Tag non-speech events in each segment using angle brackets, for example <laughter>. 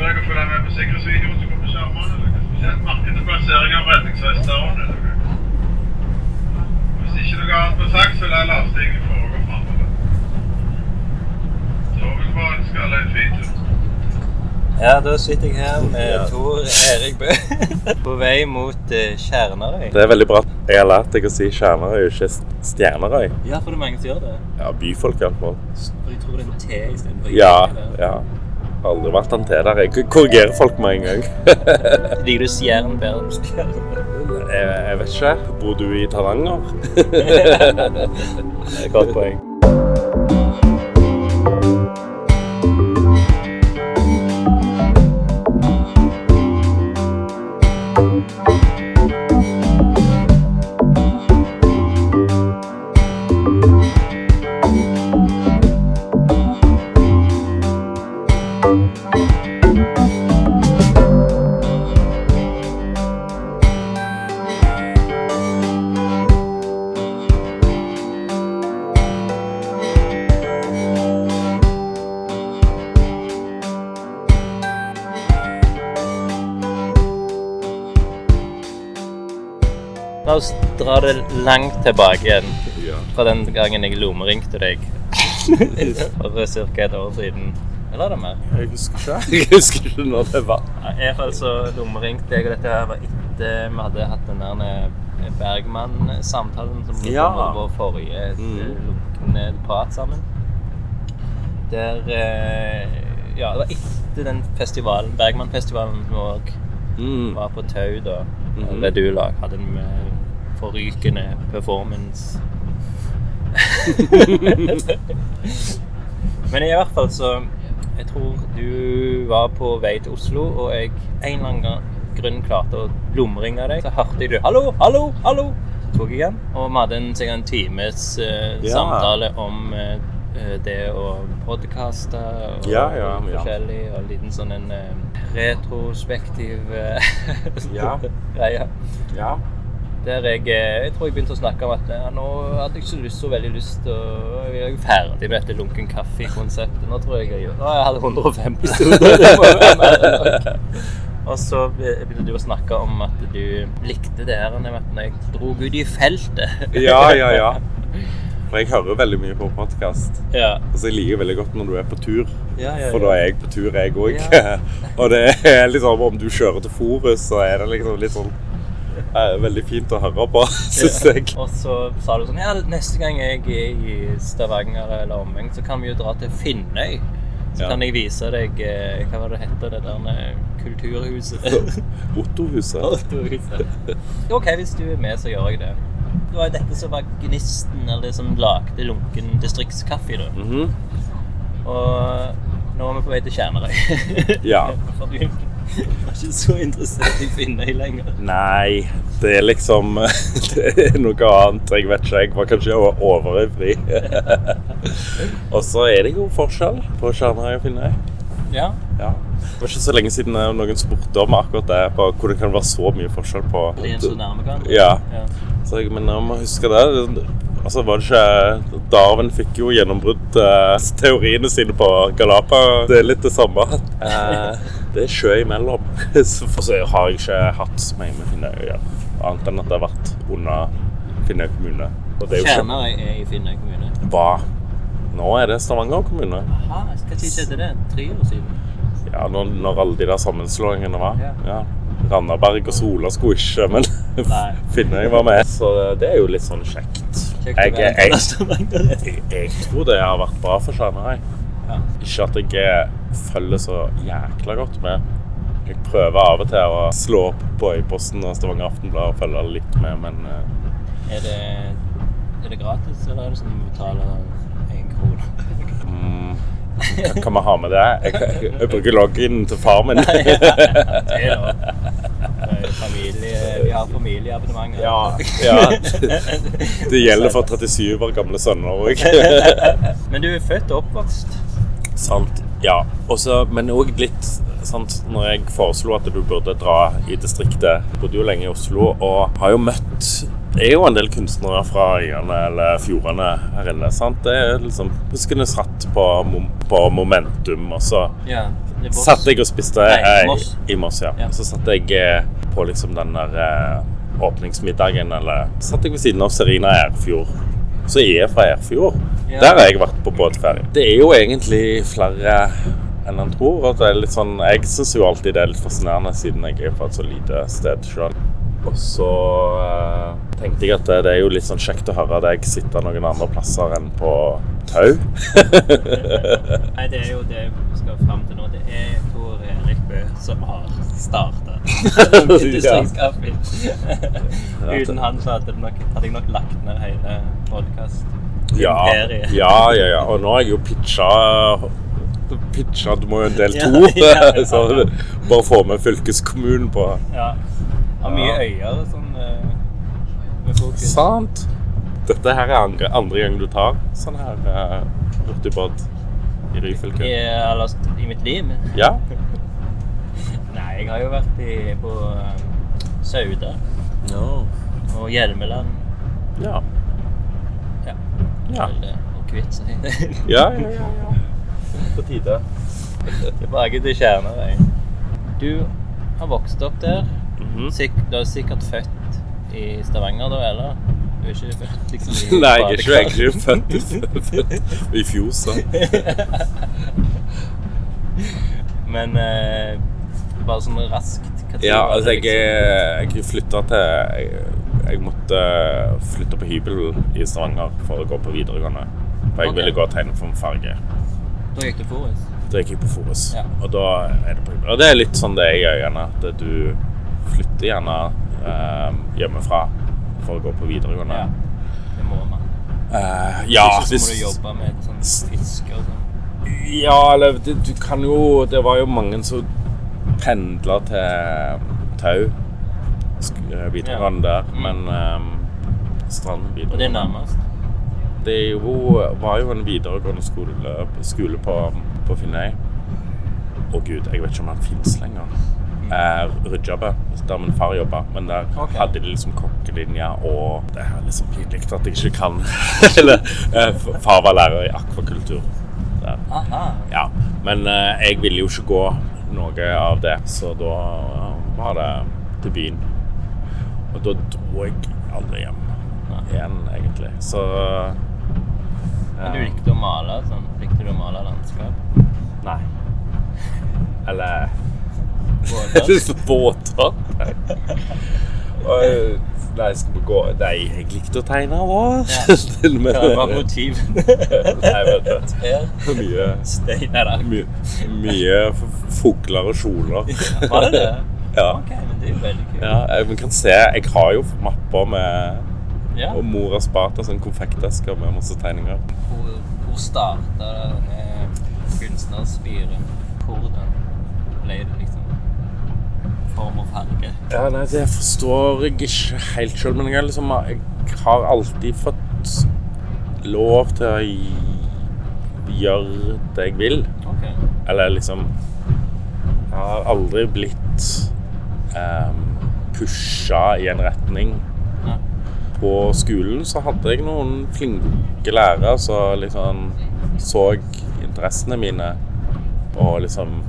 Skal dere følge med på sikkerhetsvideoen som kommer på skjermene? Spesielt merke til plassering av og dere. Hvis ikke noe annet blir sagt, så lar lastingen foregå framover. Så vil vi ønske alle en fin tur. Ja, da sitter jeg her med Tor Erik Bø <laughs> på vei mot uh, Kjernarøy. Det er veldig bra. Jeg har lært deg å si Kjernerøy, ikke Stjernerøy. Ja, for det er mange som gjør det. Ja, byfolk iallfall. For de tror det er en T istedenfor Ja, ja. Aldri vært en Jeg korrigerer folk med en gang. <laughs> Liker du Stjern bedre enn Stjern? Jeg, jeg vet ikke. Bor du i Taranger? <laughs> <laughs> Godt poeng. Tilbake igjen fra den gangen jeg lommeringte deg <laughs> for ca. et år siden. Eller er det mer? Jeg husker ikke. Jeg husker ikke når det var. Ja, I hvert fall så lommeringte jeg, og dette her var etter vi hadde hatt den der eh, Bergman-samtalen som Ja. var vår forrige eh, Mm. lukkende prat sammen. Der eh, Ja, det var etter den festivalen, Bergman-festivalen, som òg Mm. var på Tau, da. Mhm. Ved du-lag. Hadde en forrykende performance. <laughs> Men i hvert fall så Jeg tror du var på vei til Oslo, og jeg en eller annen grunn klarte å lomringe deg. Så hørte jeg du 'Hallo, hallo, hallo!' Så tok jeg igjen. Og vi hadde en, sikkert en times uh, Ja. samtale om eh, det å podkaste og Ja, ja, forskjellig. Og en liten sånn en uh, retrospektiv Ja. <laughs> greie. Ja. Der jeg, eh, jeg tror jeg begynte å snakke om at ja, nå hadde jeg ikke lyst så veldig lyst til å Jeg er ferdig med dette lunken kaffe-konseptet. Nå tror jeg jeg gjør Nå, jeg hadde 105 episoder. <laughs> Og så begynte du å snakke om at du likte det her når jeg dro ut i feltet. Ja, ja, ja. For jeg hører veldig mye på podkast. ja. Altså, jeg liker veldig godt når du er på tur. Ja, ja, For da er jeg på tur, jeg òg. <laughs> Og det er liksom om du kjører til Forus, så er det liksom litt sånn eh, Veldig fint å høre på, <laughs> syns jeg. Og så sa du sånn Ja, neste gang jeg er i Stavanger eller omegn, så kan vi jo dra til Finnøy. Så Ja. kan jeg vise deg eh, Hva var det heter, det der kulturhuset? <laughs> Ottohuset. Kulturhuset. OK, hvis du er med, så gjør jeg det. Det var jo dette som var gnisten, eller det som lagde lunken distriktskaffe. da. -hmm. Og nå er vi på vei til Kjernerøy. Ja. <laughs> Du var ikke så interessert i Finnøy lenger. Nei, det er liksom <laughs> Det er noe annet. Jeg vet ikke. Jeg var kanskje overivrig. <laughs> og så er det jo forskjell på Kjernøy og Finnøy. Ja. Ja. Det var ikke så lenge siden eh, noen spurte om akkurat det. På hvor det kan være så mye forskjell på Det er så nærme kan. Ja. ja. Så jeg, men jeg må huske det. Altså var det ikke Darwin fikk jo gjennombrudd eh, teoriene sine på Galapa. Det er litt det samme. <laughs> Det er sjø imellom. <laughs> For så har jeg ikke hatt så mye med Finnøy å gjøre. Annet enn at det har vært under Finnøy kommune. Og det er jo ikke Kjernerøy er i Finnøy kommune. hva. Nå er det Stavanger kommune. Aha, Hva tid skjedde det? Tre år siden? Ja, når, når alle de der sammenslåingene var. Ja. Ja. Randaberg og Sola skulle ikke, men <laughs> Finnøy var med. Så det er jo litt sånn kjekt. Kjekt Jeg, jeg, jeg, jeg tror det har vært bra for Kjernerøy. Ja. Ikke at jeg eh, følger så jækla godt med. Jeg prøver av og til å slå opp på Øyposten og Stavanger Aftenblad og følge litt med, men uh... Er det, er det gratis, eller er det sånn at du betaler én krone? mm, hva kan vi ha med det? Jeg, jeg, jeg bruker login til far min. <laughs> Lov. Er Familie, vi har familieabonnementer. Ja, ja. Det gjelder for 37 år gamle sønner òg. <laughs> Men du er født og oppvokst? Sant. Ja. Også, men òg litt sant, Når jeg foreslo at du burde dra i distriktet Jeg bodde jo lenge i Oslo og har jo møtt det er jo en del kunstnere fra øyene eller fjordene her inne. sant? Det er liksom Huskende satt på, på momentum, og så Ja. Satt jeg og spiste Nei, Moss. i Moss. Ja. Ja. Så satt jeg eh, på liksom den der eh, åpningsmiddagen, eller satt jeg ved siden av Serina Erfjord. Så jeg er fra Erfjord. Ja. Der har jeg vært på båtferie. Det er jo egentlig flere enn en tror. Og det er litt sånn, jeg syns jo alltid det er litt fascinerende, siden jeg er fra et så lite sted sjøl. Og så eh, tenkte jeg at det, det er jo litt sånn kjekt å høre deg sitte noen andre plasser enn på tau. Nei, det er jo det vi skal fram til nå. Det er Bø som har starta <laughs> Distriktskaffe. Uten han så hadde, nok, hadde jeg nok lagt ned hele podkast. Ja, ja, ja, ja. Og nå har jeg jo pitcha Pitcha Du må jo en del to. <laughs> ja, ja. <laughs> så bare få med fylkeskommunen på Ja. Har mye øyer sånn eh, med fokus. Sant. Dette her er andre, andre gang du tar sånn her uh, hurtigbåt i Ryfylke. I, eller, I mitt liv? Ja. Nei, jeg har jo vært i, på Sauda. No. og Hjelmeland. Ja. Ja. Ja. Eh, Og Kvitsøy. Ja, ja, ja. ja. <laughs> På tide. Tilbake til Kjerneveien. Du har vokst opp der. Mhm. Sik du er sikkert født i Stavanger, da, eller? Du er ikke født liksom i Nei, jeg er ikke egentlig født født i <laughs> Fjosa. <laughs> Men eh, bare sånn raskt Ja, altså jeg, liksom? jeg flytta til jeg, jeg måtte flytte på hybel i Stavanger for å gå på videregående. For jeg okay. ville gå og tegne for en farge. Da gikk du Forus? Da gikk jeg på Forus. Ja. Og da er det på hybel. Og det er litt sånn det er i gjerne. At du flytter gjerne eh, hjemmefra for å gå på videregående. Ja. Det må man. Eh, ja, så hvis må du jobbe med sånn fiske og sånn. Ja, eller du kan jo Det var jo mange som pendla til Tau sk- eh, videregående der, Mm. men um, Strand Og det er nærmest. Det jo, var jo en videregående skole, skole på, på Finnøy. Å gud, jeg vet ikke om den fins lenger. Eh, Rudjabø, der min far jobba. Men der okay. hadde de liksom kokkelinja og Det er liksom pinlig at jeg ikke kan <laughs> Eller eh, far var lærer i akvakultur. Der. Aha. Ja, men eh, jeg ville jo ikke gå noe av det, så da var det til byen. Og da dro jeg aldri hjem igjen, egentlig. Så Men du eh, likte å male sånn? Likte du å male landskap? Nei. <laughs> Eller Båter? <laughs> Båter? <laughs> Og, Nei, skal vi gå Nei, jeg likte å tegne òg. Ja. <laughs> Hva var motivet? <laughs> Nei, vet du. Her. Mye, Stein Nei mye, mye fugler og kjoler. Var det det? <laughs> Ja. Ok, men det er jo veldig kult. Ja, jeg kan se Jeg har jo mapper med Ja. Og mor har spart en sånn konfektesker med masse tegninger. Hvor, hvor starta denne kunstnerspiren? Hvordan ble det liksom form og farge? Ja, nei, Det forstår jeg ikke helt sjøl, men jeg, liksom, jeg har alltid fått lov til å gjøre det jeg vil. Okay. Eller liksom Jeg har aldri blitt um, pusha i en retning. Ja. På skolen så hadde jeg noen flinke lærere som liksom så interessene mine og liksom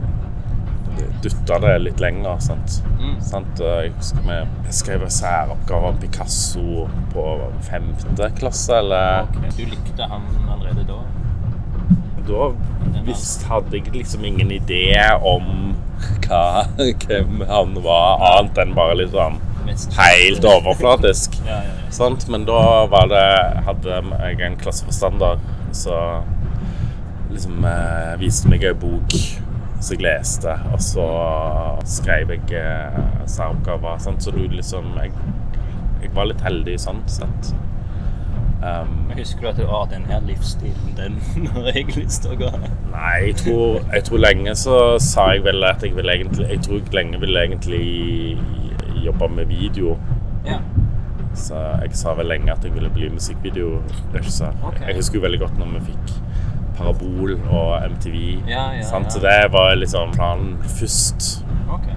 dutta det litt lenger. Sant? Mm. Sant? Jeg husker vi skrev særoppgave om Picasso på femte klasse, eller Ok. Du likte han allerede da? Da visst hadde jeg liksom ingen idé om hva, <laughs> hvem han var, annet enn bare litt sånn helt overflatisk. Ja, ja, ja. Sant? Men da var det, hadde jeg en klasseforstander som liksom eh, viste meg en bok som jeg leste, og så skrev jeg eh, særoppgaver. Så du liksom jeg, jeg var litt heldig sånn sett. Um, Husker du at du har den her livsstilen, den har <laughs> jeg lyst til å gå? Nei, jeg tror, jeg tror lenge så sa jeg vel at jeg ville egentlig Jeg tror jeg lenge ville egentlig jobbe med video. Ja. Så jeg sa vel lenge at jeg ville bli musikkvideoregissør. Okay. Jeg husker jo veldig godt når vi fikk Parabol og MTV. Ja, ja, sant? ja. Så det var liksom planen først. Ok.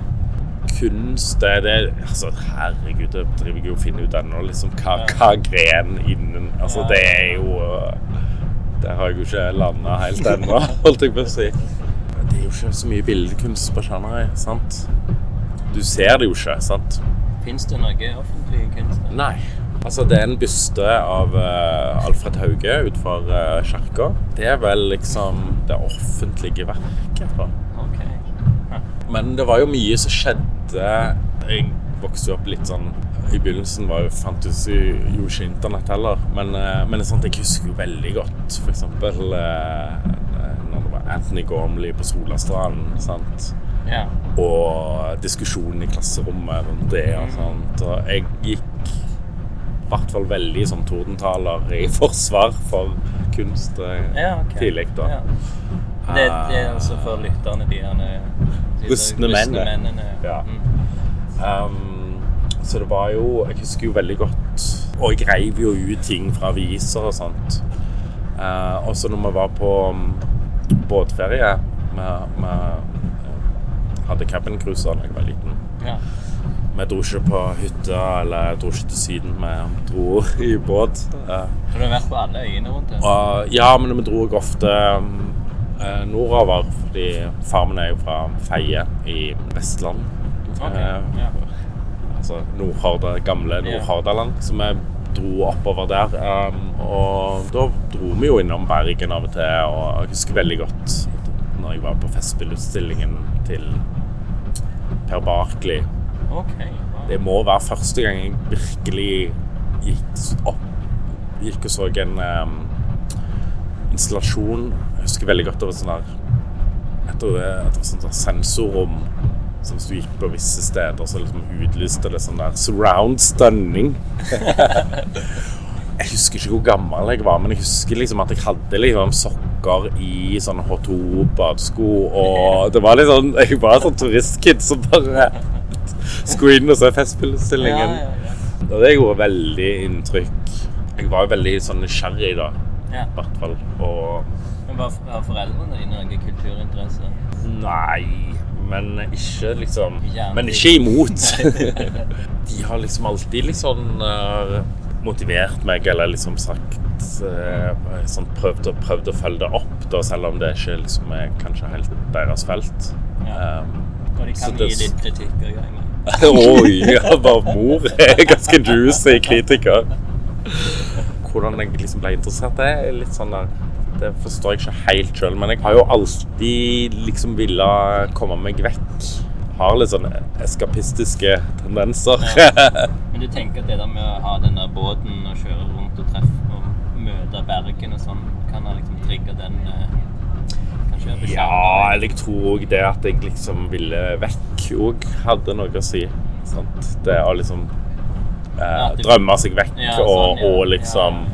Kunst, det det Altså, herregud, det driver jeg jo og finner ut ennå. Liksom, hva, hva gren innen Altså, det er jo Det har jeg jo ikke landa helt ennå, <laughs> holdt jeg på å si. Det er jo ikke så mye billedkunst på Chanarøy, sant? Du ser det jo ikke, sant? Fins det noe offentlig kunst? Nei. Altså, det er en byste av uh, Alfred Hauge utenfor uh, kirka. Det er vel liksom det offentlige verket, da. Ok. Men det var jo mye som skjedde. Jeg vokste jo opp litt sånn I begynnelsen var jo, fantes jo ikke internett heller. Men, uh, men det sånt jeg husker jo veldig godt. Eksempel eh, når det var Anthony Gormley på Solastranden. sant? Ja. Og diskusjonen i klasserommet rundt det og sånt. Og jeg gikk i hvert fall veldig som tordentaler i <laughs> forsvar for kunst eh, ja okay. tidlig, da. Ja. Det, det er altså for lytterne, de her Rustne mennene. mennene. Ja. Mm. Um, så det var jo Jeg husker jo veldig godt Og jeg reiv jo ut ting fra aviser og sånt. Uh, også når vi var på um, båtferie med, med uh, Hadde cabincruiser da jeg var liten. Ja. Vi dro ikke på hytta eller dro ikke til Syden. Vi dro i båt. Så du har vært på alle øyene rundt her? og, ja, men vi dro ofte eh, nordover, fordi farmen er jo fra Feie i Vestland. Okay. Eh, ja. altså Nordhorda, gamle Nord-Hordaland. Så vi dro oppover der. Um, og da dro vi jo innom Bergen av og til, og jeg husker veldig godt når jeg var på Festspillutstillingen til Per Barkley. Ok. wow. Det må være første gang jeg virkelig gikk opp Gikk og så en um, installasjon. Jeg husker veldig godt det var sånn der etter det var sånn der sensorrom. Så hvis du gikk på visse steder, så liksom utlyste det sånn der surround stunning. <laughs> Jeg husker ikke hvor gammel jeg var, men jeg husker liksom at jeg hadde liksom sokker i sånn H2-badesko, og det var litt sånn Jeg var en sånn turistkid som bare inn og se Ja, ja, ja. Og det gjorde veldig inntrykk. Jeg var jo veldig sånn nysgjerrig da, ja. i hvert fall. Og Men var, var foreldrene dine noen kulturinteresse? Nei, men ikke liksom Men ikke imot. <laughs> De har liksom alltid liksom uh, motivert meg, eller liksom sagt uh, sånn prøvd, prøvd å følge det opp, da, selv om det ikke liksom er kanskje helt deres felt. Ja. Um, Og de Så kan det- gi litt kritikk og ganger. <laughs> Oi, ja, bare mor <laughs> er ganske juicy kritiker. Hvordan jeg liksom ble interessert, det er litt sånn der Det forstår jeg ikke helt sjøl, men jeg har jo alltid liksom villa komme meg vekk. Har litt sånne eskapistiske tendenser. <laughs> Men du tenker at det der med å ha den der båten og kjøre rundt og treffe og møte Bergen og sånn, kan ha liksom trigge den eh, Kanskje Ja, eller jeg tror òg det at jeg liksom ville vekk òg hadde noe å si. Sant? Det å liksom eh, drømme seg vekk Ja, og, sånn, ja. og liksom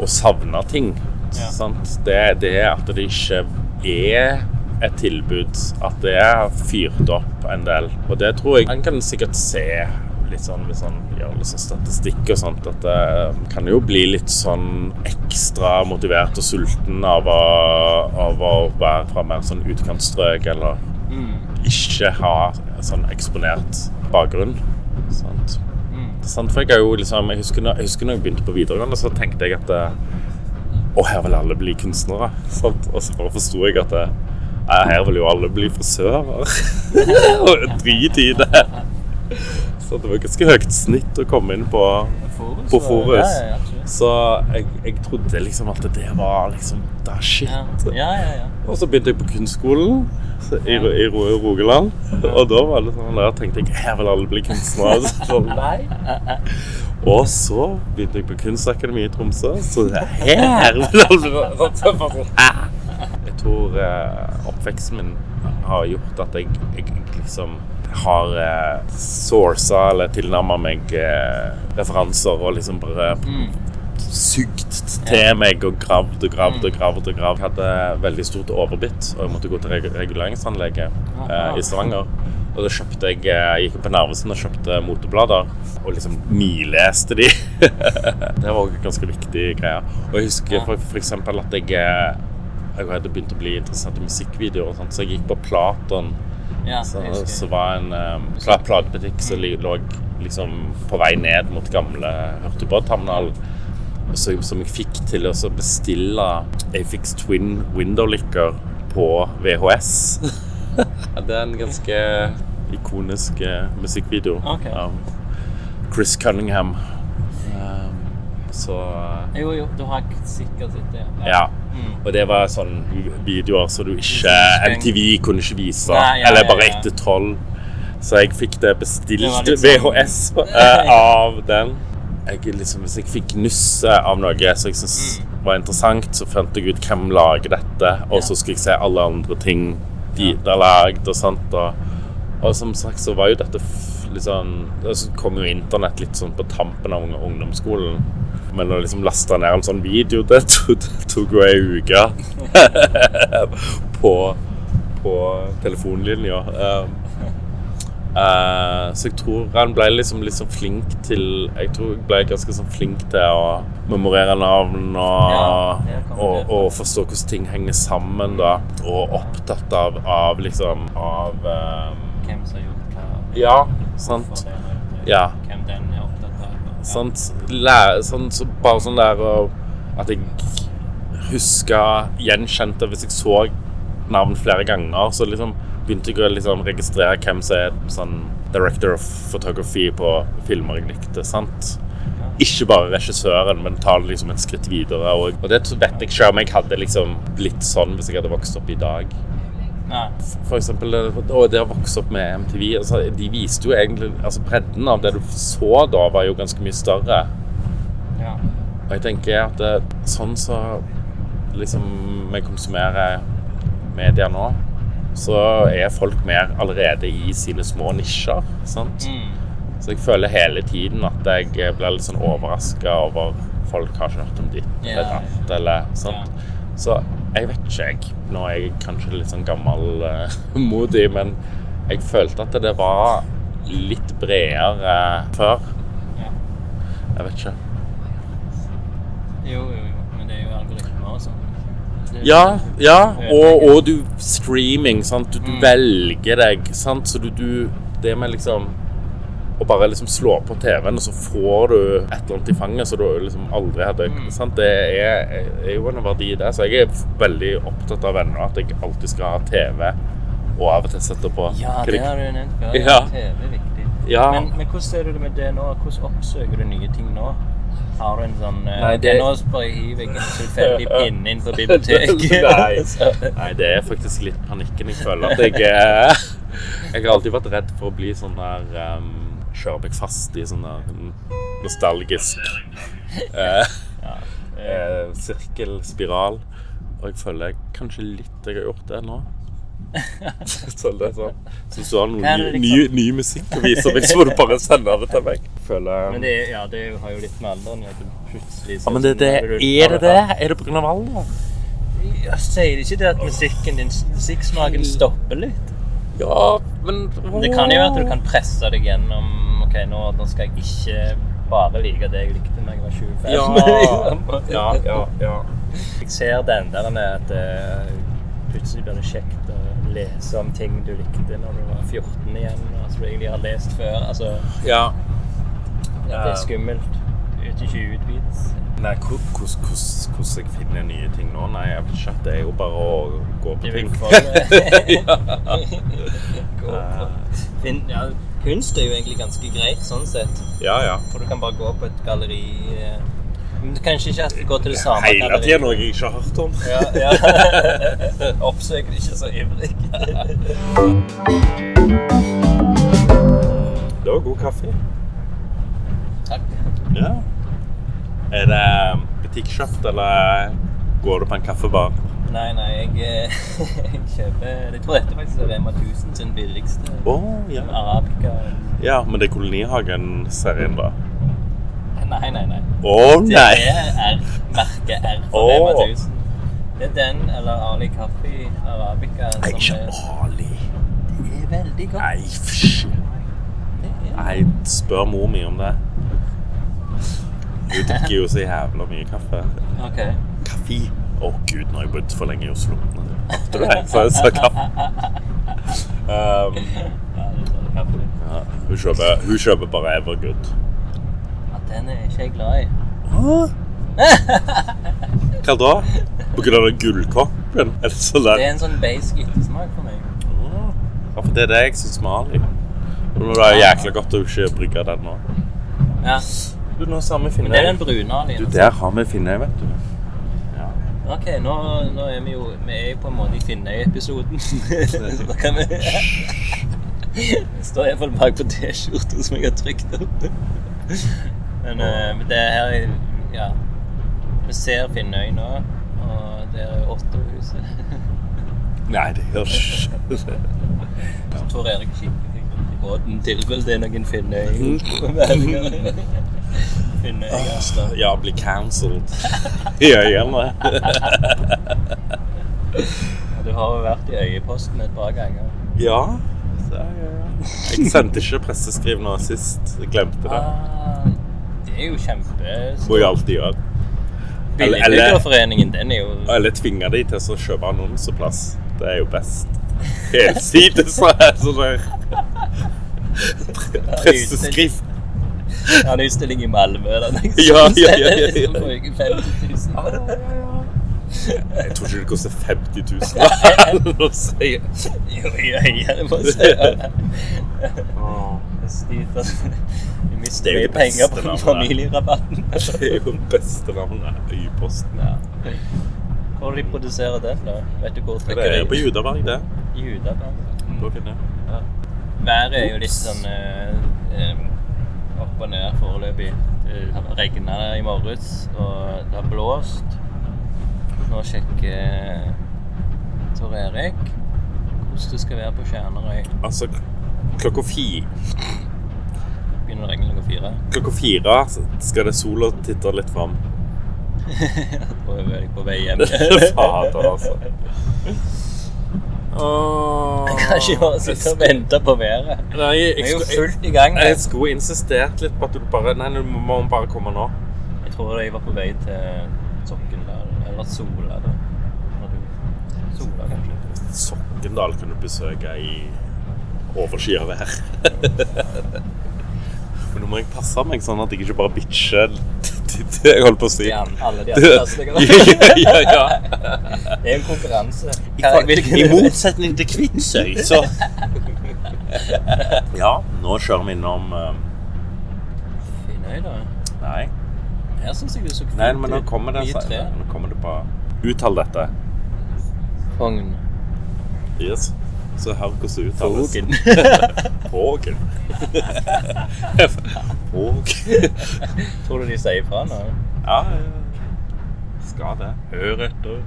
å savne ting. Sant? Det, det at det ikke er et tilbud, at det er fyrt opp en del. Og det tror jeg en kan sikkert se litt sånn hvis han gjør litt sånn statistikk og sånt, at det kan jo bli litt sånn ekstra motivert og sulten av å, av å være fra mer sånn utkantstrøk eller ikke ha sånn eksponert bakgrunn. Sant? mm. Sant, for jeg, er jo liksom, jeg, husker når, jeg husker når jeg begynte på videregående, så tenkte jeg at eh, Å, her vil alle bli kunstnere. Sant? Og så bare forsto jeg at eh, «Nei, her vil jo alle bli frisører. <laughs> Og drit i det. Så det var ganske høyt snitt å komme inn på Forus, På Forus. Ja, ja. Så jeg, jeg trodde liksom at det var liksom Da shit. Ja, ja, ja. ja. Og så begynte jeg på kunstskolen i, i Ro- Rogaland. Og da var det sånn der tenkte jeg her vil alle bli kunstnere. Så sånn, nei. Og så begynte jeg på Kunstakademiet i Tromsø. Så her vil alle bli sånn? Jeg tror eh, oppveksten min har gjort at jeg, jeg liksom har eh, sourca eller tilnærma meg eh, referanser og liksom bare Mm. Sugd til meg og gravd og gravd og gravd. og gravd. Jeg hadde veldig stort overbitt, og jeg måtte gå til reg reguleringsanlegget eh, i Stavanger. Og da kjøpte jeg Jeg gikk på Narvesen og kjøpte moteblader, og liksom nileste de. <laughs> det var en ganske viktig greie. Og jeg husker for, eksempel at jeg eh, jeg hadde begynt å bli interessert i musikkvideoer, og sånt, så jeg gikk på Platon. ja Så, så var en um, pla- platebutikk som li- lå liksom på vei ned mot gamle Hurtigbåtterminalen. Så- Som jeg fikk til å bestille Afix Twin Windowlicker på VHS. <laughs> det er en ganske ikonisk eh, musikkvideo okay. av Chris Cunningham. Um, så eh, Jo, jo, du har sikkert sett det. ja. Mm. Og det var sånne videoer som du ikke MTV kunne ikke vise. Nei, ja, eller bare ja. etter tolv. Så jeg fikk det bestilt det sånn- VHS <laughs> uh, av den. Jeg, liksom, hvis jeg fikk nusse av noe som jeg syntes var interessant, så fant jeg ut hvem lager dette, og. Så skulle jeg se alle andre ting de har lagd og sånt. Og, og som sagt så var jo dette litt sånn Så kom jo internett litt sånn på tampen av ungdomsskolen. Men å liksom laste ned en sånn video, <laughs> det tok, det tok jo ei uke <laughs> på, på telefonlinja. Um, eh, så jeg tror han ble liksom sånn flink til Jeg tror jeg ble ganske sånn flink til å memorere navn og, Ja, og, og forstå hvordan ting henger sammen, da. Og opptatt av, av liksom Av um, Hvem som har gjort hva. Ja, sant. det, Ja. Hvem den er opptatt av. ja. Sant? Lære, sånn, så bare sånn der At jeg huska Gjenkjente hvis jeg så navn flere ganger, så liksom begynte jeg å liksom registrere hvem som er sånn director of photography på filmer jeg likte. sant? Ikke bare regissøren, men ta det liksom et skritt videre. Og, og det vet jeg ikke om jeg hadde liksom blitt sånn hvis jeg hadde vokst opp i dag. Nei. For eksempel, og det å vokse opp med MTV altså, De viste jo egentlig altså Bredden av det du så da, var jo ganske mye større. Ja. Og jeg tenker at det, sånn så liksom vi konsumerer media nå, så er folk mer allerede i sine små nisjer. sant? Mm. Så jeg føler hele tiden at jeg blir litt sånn overraska over folk har ikke hørt om ditt yeah. eller datt, eller sant. Så jeg vet ikke, jeg. Nå er jeg kanskje litt sånn gammelmodig, <laughs> men jeg følte at det var litt bredere før. Yeah. Jeg vet ikke. Jo, jo, jo. Men det er jo algoritmer og sånn. Det- Ja, ja. Og, og du streaming, sant. Du, du velger deg, sant. Så du, du Det med liksom å bare liksom slå på TV-en, og så får du et eller annet i fanget som du liksom aldri hadde sant? Det er, er jo en verdi, det. Så jeg er veldig opptatt av ennå at jeg alltid skal ha TV, og av og til sette på Ja, det har du nevnt før. Ja. TV er viktig. Ja. Men, men hvordan ser du det med det nå? Hvordan oppsøker du nye ting nå? Har du en sånn eh, Nei, det- Nå hiver jeg en tilfeldig pinne inn på biblioteket. <laughs> Nei. <laughs> Nei, det er faktisk litt panikken. Jeg føler at jeg er <laughs> Jeg har alltid vært redd for å bli sånn der um, Kjøre meg fast i sånn der nostalgisk uh, uh, sirkel, sirkelspiral. Og jeg føler kanskje litt jeg har gjort det nå. <laughs> så det er sånn Så hvis du har noen ny, ny, ny musikk å vise så må du bare sende det til meg. Føler Men det, er- ja, det har jo litt med alderen at plutselig ja, men det, det, Er det det? Er det pga. alder? Ja, sier det ikke det at musikken din, musikksmaken stopper litt? Ja, men Det kan jo være at du kan presse deg gjennom Ok, nå, nå skal jeg ikke bare like det jeg likte da jeg var 25. Ja, <laughs> ja, ja, ja. Jeg ser den der med at eh, plutselig blir det kjekt å lese om ting du likte når du var 14 igjen, og som du egentlig har lest før. Altså, ja. det er skummelt. Ut ikke utvides. Nei, hvordan jeg finner nye ting nå? Nei, jeg vet ikke. Det er jo bare å gå på ting. <laughs> ja. <laughs> Gå på. Finn, ja, kunst er jo egentlig ganske greit sånn sett. Ja, ja. For du kan bare gå på et galleri eh, men Kanskje ikke at det går til det samme Hele tida noe jeg ikke har hørt om. Ja, ja. <laughs> Oppsøker ikke så ivrig. <laughs> Det var god kaffe. Takk. Ja. Er det butikkjøpt, eller går du på en kaffebar? Nei, nei, jeg, eh, <laughs> jeg kjøper Jeg tror dette faktisk er Rema 1000 sin billigste. Oh, ja. Arabica. Ja, men det er Kolonihagen-serien, da? Nei, nei, nei. Å Det nei! er R, merket R for oh. Rema 1000. Det er den eller Ali Kaffi Arabica Nei, ikke Ali. det er veldig godt. Nei, fysj. Nei, spør mor mi om det. Hun drikker jo så jævla mye kaffe. Ok. Kaffe. Å gud, nå har jeg bodd for lenge i Oslo. Hørte du det? Så jeg sa kaffe. <laughs> Um, det ja, hun, kjøper, hun kjøper bare Evergood. Den er ikke jeg glad i. Hå? Hva da? På grunn av gullkoppen? Er det sånn Det er en sånn basic ettersmak for meg. Ja, for det er det jeg syns med Ali. Og nå er det jækla godt å ikke brygge den nå. Ja. Du, nå har vi Men det er den Finnøy. brune Du, der har vi Finnøy, vet du. Ja. Ok, nå, nå er vi jo Vi er jo på en måte i Finnøy-episoden. <laughs> Så da kan vi Det står iallfall bak på T-skjorta som jeg har trykt opp. Men uh, det er her Ja. Vi ser Finnøy nå, og der er Ottohuset. <laughs> Nei, det gjør ikke <laughs> Så tror Erik rundt i båten tilfelle det er noen Mm. Finnøy <laughs> Finnøy-gaster. Ja, bli cancelled i øynene. Ja, Du har jo vært i Øyeposten et par ganger. Ja. Så, ja, ja. Jeg sendte ikke presseskriv nå sist. Jeg glemte det. Ah, det er jo kjempe... Må jeg alltid gjøre. Eller, eller, Billigbyggerforeningen, den er jo eller tvinge de til å kjøpe annonseplass. Det er jo best. Helsides så er det sånn der Presseskriv. Ja, en utstilling i Malmö <laughs> Ja, ja, ja, ja, ja. bruker 50 000. Jeg tror ikke det koster 50 000. <laughs> Jo, jeg. Jo, jeg ja, det må si. Det sliter. Vi mister Det er mye penger på familierabatten. <laughs> Det er jo det beste navnet. Øyposten. Ja. Hvor de produserer den, da? Vet du hvor Det er på Judaberg, det. Judaberg. Mm. Ja. Været er jo litt sånn eh, eh, opp og ned foreløpig. Det har regna i morges, og det har blåst. Nå sjekker Tor Erik hvordan det skal være på Kjernerøy. Altså, klokka fire, Begynner å regne klokka fire. klokka fire skal det sola titte litt fram. Og <laughs> jeg på vei hjem. <laughs> Fader, altså. ikke bare sitte og vente på været. Nei, jeg, Vi er jo fullt i gang. jeg skulle insistert litt på at du bare Nei, nå må bare komme nå. Jeg tror jeg var på vei til Sokkendal, eller Sola. da. Du- Sola, kanskje. Sokkendal kunne du besøke i overskya vær. <laughs> Men nå må jeg passe meg sånn at jeg ikke bare bitcher det jeg holder på å si. De an- alle de andre <laughs> ja, ja, ja. Det er en konkurranse. I, motsetning til Kvitsøy, så <laughs> Ja, nå kjører vi innom uh... Finnøy, da. Nei. Her syns jeg det så Nei, men nå kommer det, nå kommer det på Uttal dette. Fogn. Yes. Så hør hvordan det uttales. Pågen. Pågen. <laughs> <laughs> Våg. Tror du de sier ifra nå? Ja, ja. skal det. Hør etter.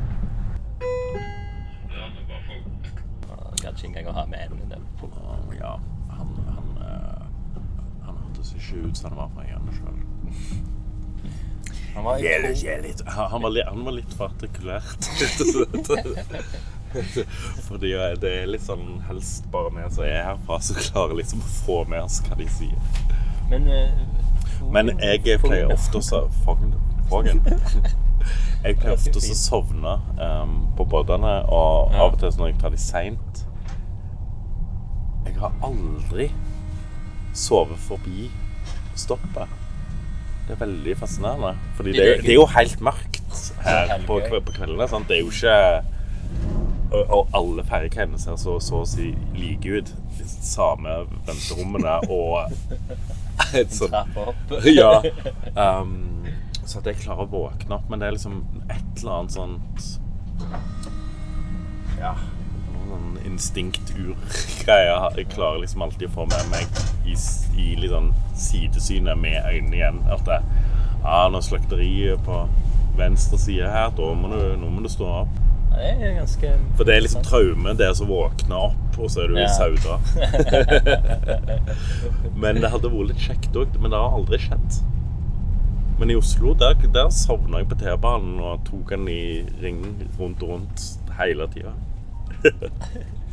Gadd ikke engang å ha med enden den. på. Ja, han, han, eh, han hørtes ikke ut som han var fra øyene sjøl. Han var i Han, han, var litt- han var litt for artikulert. <laughs> <laughs> Fordi det er litt sånn helst bare vi som er herfra, som klarer liksom å få med oss hva de sier. Men uh, Men <laughs> jeg pleier ofte å Fågen. Jeg pleier ofte å sovne um, på båtene, og Ja. av og til når jeg tar de seint Jeg har aldri sovet forbi stoppet. Det er veldig fascinerende. Fordi det, er- det er jo helt mørkt her på, på kveldene. Sant? Det er jo ikke og, alle ferjekaiene ser så, så å si like ut. De samme venterommene og <laughs> et sånt <laughs> ja. <laughs> Um, så at jeg klarer å våkne opp. Men det er liksom et eller annet sånt Ja. Sånn instinkt-ur-greier. Jeg klarer liksom alltid å få med meg i, i litt sånn sidesynet med øynene igjen. At det, ah, noe er slakteriet på venstre side her, da må du, nå må du stå opp. Det er ganske For det er liksom traume, det å våkne opp, og så er du Ja. Sauda. <laughs> men det hadde vært litt kjekt òg. Men det har aldri skjedd. Men i Oslo, der, der sovna jeg på T-banen og tok den i ring rundt og rundt hele tida. <laughs>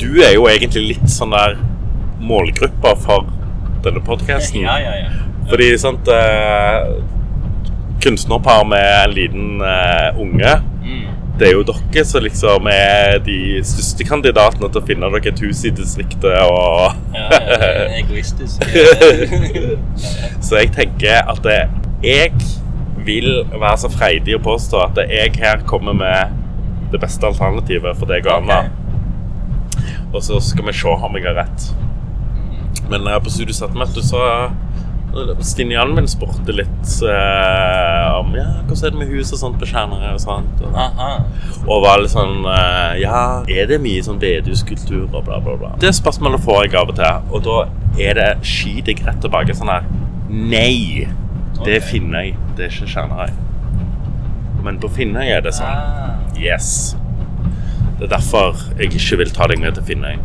du er jo egentlig litt sånn der målgruppa for denne podkasten. Ja, ja, ja. Fordi sant eh, Kunstnerpar med en liten uh, unge Mm. det er jo dere som liksom er de største kandidatene til å finne dere et hus i distriktet. og... Ja, ja, egoistisk. <laughs> Så jeg tenker at det, jeg vil være så freidig å påstå at jeg her kommer med det beste alternativet for deg og Anna. Og så skal vi se om jeg har rett. Men eh, på studiesatmøtet så Stinian min spurte litt eh, om ja, hvordan er det med hus og sånt på Skjernøy og sånt. Og, og var litt sånn eh, Ja, er det mye sånn bedehuskultur og bla, bla, bla? Det spørsmålet får jeg av og til, og da er det skyter jeg rett tilbake sånn her Nei! Det er Ok. Finnøy, det er ikke Skjernøy. Men på Finnøy er det sånn. Ah. Yes. Det er derfor jeg ikke vil ta deg med til Finnøy.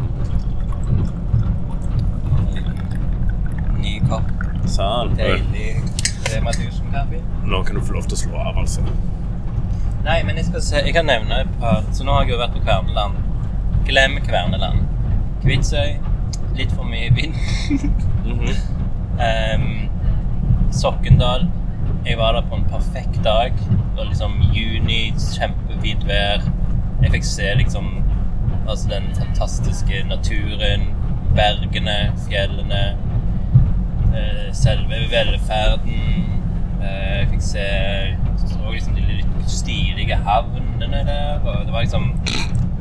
Ny kopp. Sånn. Deilig Rema 1000-kaffe. Nå kan du få lov til å slå av, altså. Nei, men jeg skal se Jeg kan nevne et par Så nå har jeg jo vært på Kverneland. Glem Kverneland. Kvitsøy. Litt for mye vind. <laughs> mm -hmm. um, Sokkendal. Jeg var der på en perfekt dag. Det var liksom juni, kjempefint vær. Jeg fikk se liksom altså den fantastiske naturen, bergene, fjellene. Eh, selve velferden. Eh, jeg fikk se så liksom de litt stilige havnene der. Og det var liksom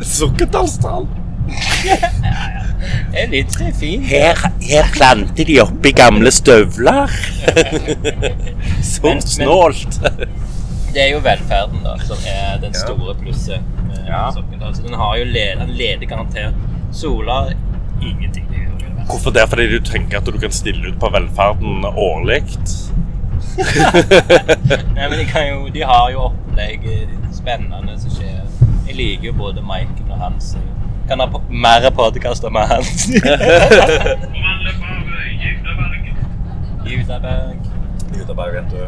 Sukkerdalsdal. Det er litt det er fint. Her, her planter de oppi gamle støvler. <laughs> Så Men- men- snålt. Det er jo velferden da, som er den store plusset Ja. Den har jo led, den leder garantert. Sola ingenting. Hvorfor det? Fordi du tenker at du kan stille ut på velferden årlig? <laughs> Nei, men de, kan jo, de har jo opplegg eh, spennende som skjer. Jeg liker jo både Maiken og Hans. Jeg kan ha mer podkaster med Hans. Eh, Judaberg. Judaberg, vet du.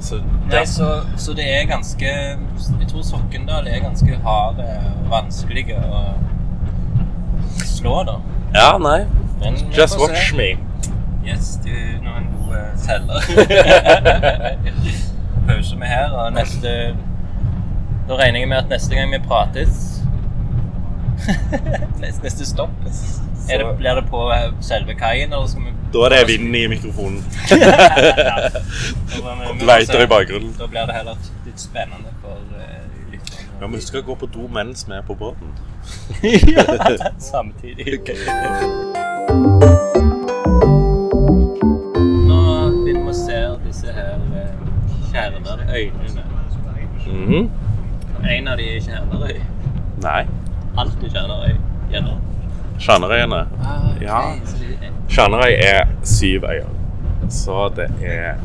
Så Nei, så, så det er ganske Jeg tror Sokkendal er ganske hard og vanskelig å slå, da. Ja, nei. Men Just watch se. me. Yes, du er nå en god eh, selger. Pause med her, og neste Da regner jeg med at neste gang vi prates <laughs> Neste, neste stopp er det, Blir det på eh, selve kaien, eller skal vi Da er det vind i mikrofonen. <laughs> Vi- <laughs> vi Leiter i bakgrunnen. Da blir det heller litt spennende for uh, lytterne. Ja, men skal gå på do mens vi er på båten. Ja, <laughs> samtidig. Nå begynner vi å se disse her eh, Mm øynene. Mhm. En av de er Kjernerøy. Nei. Alt er Kjernerøy. Gjennom. Kjernerøyene. Ah, okay. Ja. Kjernerøy er- er syv øyer. Så det er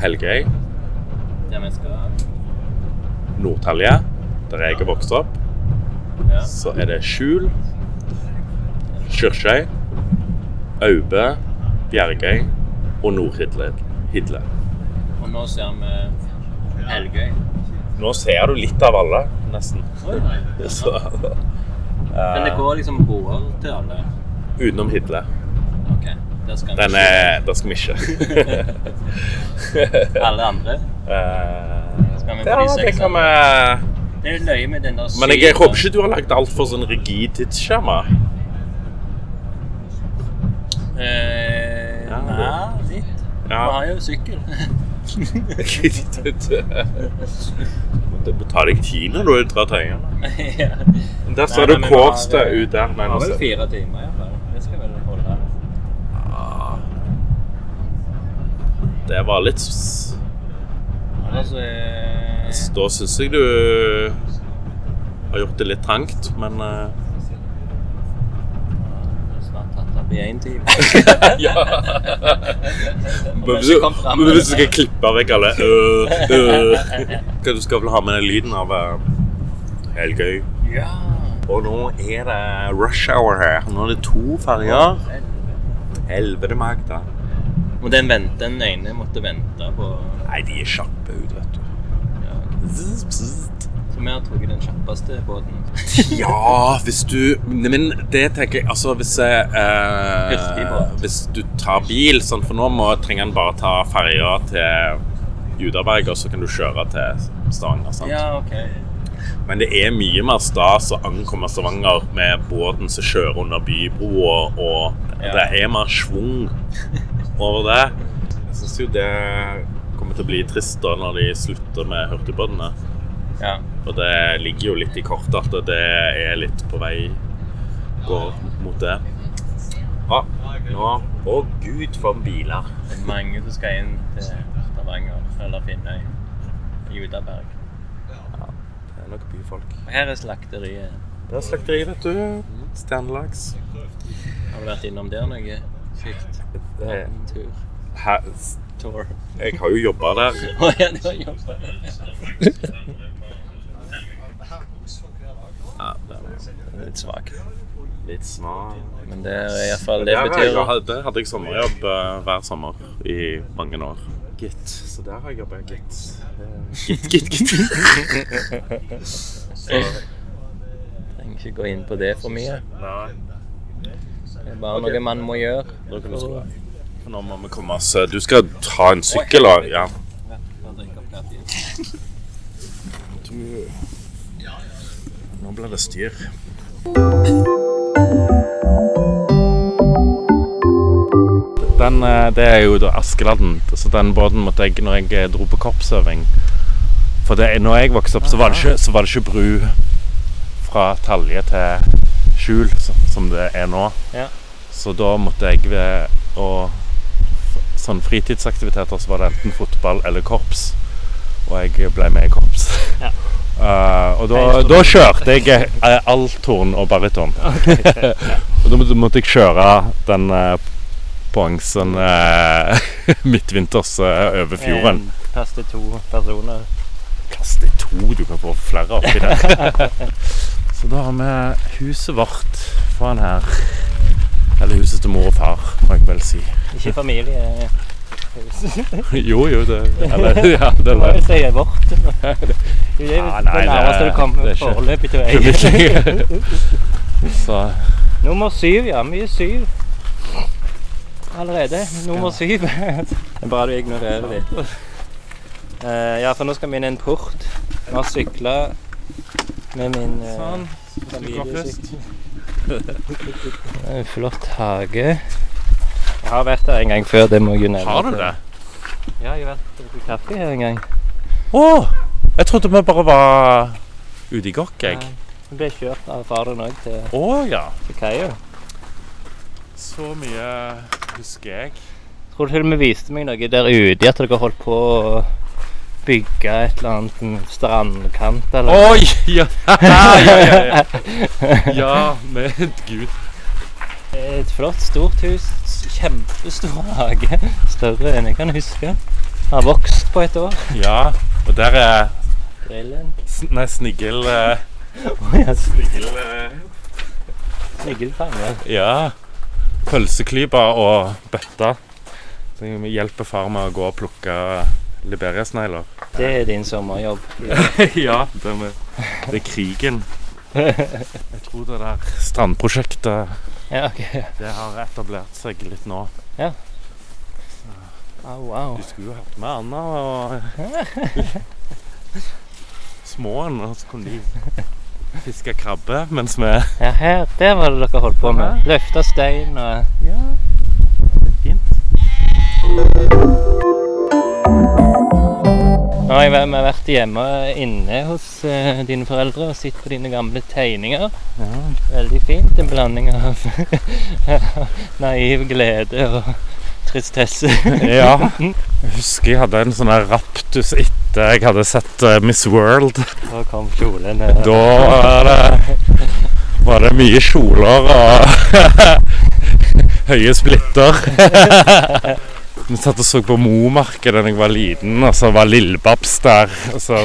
Helgøy, Der vi skal Nordtalje, der jeg er vokst opp. Ja. Så er det Skjul, Kyrkjøy, Aube, Bjergøy og Nordhidle. Hidle. Og nå ser vi Helgøy. Nå ser du litt av alle, nesten. Oi, oi. <laughs> Så, Men det eh, går liksom broer til alle. utenom Hidle. Ok, der skal vi Den er Der skal vi ikke. <laughs> Alle andre. <laughs> Eh, Skal vi på ja, de det seks Det er løye med den der Men jeg, håper ikke du har lagd altfor sånn rigid tidsskjema. Eh, Ja, nei, litt. Ja. Vi har jo sykkel. Det må ta deg tid når du drar til øyene. <laughs> ja. Der står du Kårstø ut der. Nei, nå ser- fire timer ja. Det skal vel holde. Det var litt Ellers eh, Da syns jeg du har gjort det litt trangt, men eh, time. <laughs> Ja. Men hvis, men hvis du skal klippe vekk alle øh, øh. Du skal vel ha med den lyden av uh, Helgøy. Ja. Og nå er det rush hour her. Nå er det to ferger. Helvete, Magda. Og den, vent, den ene måtte vente på Nei, de er kjappe ut, vet du. ja, ok. Zzz. Så vi har tatt den kjappeste båten. <laughs> Ja, hvis du Nei, Men det tenker jeg Altså, hvis jeg eh, Hvis du tar bil, sånn, for nå må, trenger en bare ta ferja til Judaberg, og så kan du kjøre til Stavanger. sant? Ja, OK. Men det er mye mer stas å ankomme Stavanger med båten som kjører under bybroa, og Ja. det er mer schwung over det. Jeg syns jo det kommer til å bli trist da når de slutter med hurtigbåtene. Ja. For det ligger jo litt i kortet at det er litt på vei går mot det. Ja, nå Å gud, for biler. Det er mange som skal inn til Stavanger eller Finnøy. Judaberg. Ja, Det er nok byfolk. Og her er slakteriet. Det er slakteri, vet du. Stjernelaks. Har du vært innom der noe Sykt. Det er- En tur. Her, Tour. jeg har jo jobba der. <laughs> Å ja, du har jobbet. Ja, det er Litt svak. litt svak. Men det er iallfall det Der, har betyr jeg, der hadde jeg sommerjobb eh, hver sommer i mange år. Gitt. Så der har jeg jobba, gitt. Gitt, gitt, gitt. <laughs> Trenger ikke gå inn på det for mye. nei, Det er bare noe man må gjøre. Nå må vi komme oss Du skal ta en sykkel, og ja. Du Nå blir det styr. Den, eh, det er jo da Askeladden. Så den båten måtte jeg når jeg eh, dro på korpsøving. For det, når jeg vokste opp, så var det ikke, så var det ikke bru fra Talje til Skjul, som, som det er nå. Ja. Så da måtte jeg ved å Sånn fritidsaktiviteter så var det enten fotball eller korps. Og jeg ble med i korps. Ja. Uh, <laughs> og da, da kjørte jeg eh, althorn og baryton. <laughs> <laughs> og da måtte, måtte jeg kjøre den uh, poengsen uh, midtvinters uh, over fjorden. Plass til to personer. Plass til to, du kan få flere oppi der. Så da har vi huset vårt foran her. Eller huset til mor og far, må jeg vel si. Ikke familie. <laughs> Jo, jo, det Eller, ja, det Hva er vårt? <laughs> Det er jo Ah, det nei, det- nærmeste du kommer er foreløpig til <laughs> veien. Så Nummer syv, ja. Mye syv. Allerede. Nummer syv. Det er bra du ignorerer litt. Uh, ja, for nå skal vi inn i en port. Vi har sykla med min uh, Sånn. Sykler først. En flott hage. Jeg har vært der en gang før, det må jeg nevne. Har du det? Ja, jeg har vært og drukket kaffe her en gang. Å! Jeg trodde vi bare var ute i gokk, jeg. Vi ble kjørt av faren òg til, oh, ja. til kaia. Så mye husker jeg. Tror du til og med viste meg noe der ute, at dere holdt på å bygge et eller annet en strandkant eller Oi! Ja, <laughs> ja, ja, ja. ja med Gud. Et flott, stort hus. Kjempestor hage. Større enn jeg kan huske. Har vokst på et år. Ja, og der er Grillen. Nei, snigel... eh, Oh, ja, Snigel... eh, Snigelfanger. Ja. Pølseklyper og bøtter. Så vi hjelper far med å gå og plukke liberiasnegler. Det er din sommerjobb. <laughs> ja, det, med, det er krigen. Jeg tror det der strandprosjektet Ja, okay. det har etablert seg litt nå. Au, au. Du skulle jo hatt med Anna og <laughs> Småen, og så kunne de fiske krabbe mens vi Ja, her, der var det dere holdt på med. Løfta stein og Ja, det er fint. Nå har jeg vært- hjemme inne hos uh, dine foreldre og sett på dine gamle tegninger. Ja. Veldig fint. En blanding av <laughs> naiv glede og tristesse. <laughs> ja. <laughs> Jeg husker jeg hadde en sånn raptus etter jeg hadde sett uh, Miss World. Da kom kjolen. Uh, Da var det, var det mye kjoler og høye splitter. Vi satt og så på Momarkedet da jeg var liten, og så var Lillebabs der. Og så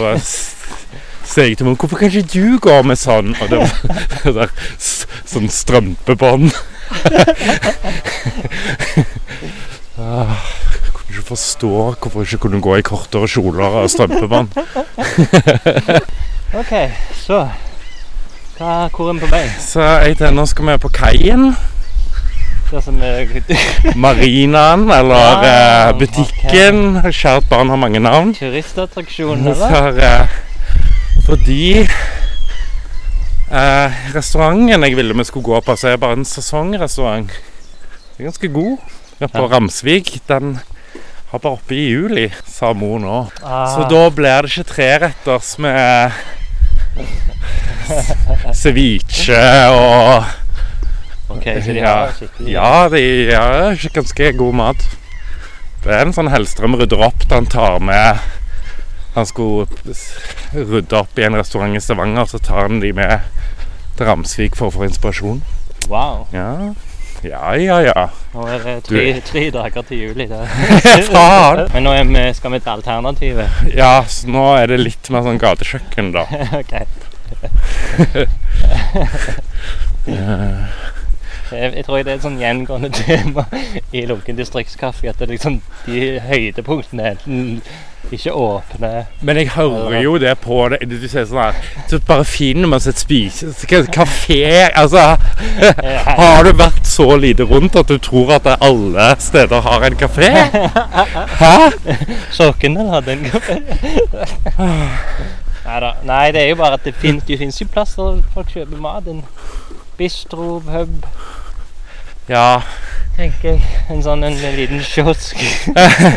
sa jeg til mor hvorfor kan ikke du gå med sånn? Og det var <laughs> der, sånn strømpebånd. <laughs> Ah, Jeg kunne ikke forstå hvorfor jeg ikke kunne gå i kortere kjoler og strømpebånd. <laughs> OK, så hva, Hvor er vi på vei? Så jeg tenner, nå skal vi på kaien. Det som <laughs> Marinaen eller Ja, eh, butikken. Kjært barn har mange navn. turistattraksjon, eller? eh, Fordi eh, restauranten jeg ville vi skulle gå på, så er bare en sesongrestaurant. Den er ganske god. Er på Ja. Ramsvik. Den har bare oppe i juli, sa mor nå. Ah, Så da blir det ikke treretters med <laughs> ceviche og OK, så de har skikkelig Ja, de har ganske god mat. Det er en sånn Hellstrøm rydder opp da han tar med Han skulle rydde opp i en restaurant i Stavanger, så tar han de med til Ramsvik for å få inspirasjon. Wow. Ja, ja, ja. ja. Nå er det tre, tre dager til juli. Da. <laughs> Faen! <laughs> Men nå vi, skal vi til alternativet. Ja, så nå er det litt mer sånn gatekjøkken, da. <laughs> OK. Jeg, jeg tror det er et sånn gjengående tema i Lunken distriktskaffe. At det er liksom de høydepunktene enten ikke åpne Men jeg hører jo det på det. Du ser sånn her Så bare fin når man sitter og spise... Kafé Altså <laughs> Har du vært så lite rundt at du tror at alle steder har en kafé? <laughs> Hæ? Sokndal hadde en kafé. <sighs> Neida. Nei, det er jo bare at det finnes jo plass der folk kjøper mat. En bistro, pub, Ja, tenker jeg. En sånn en, liten kiosk.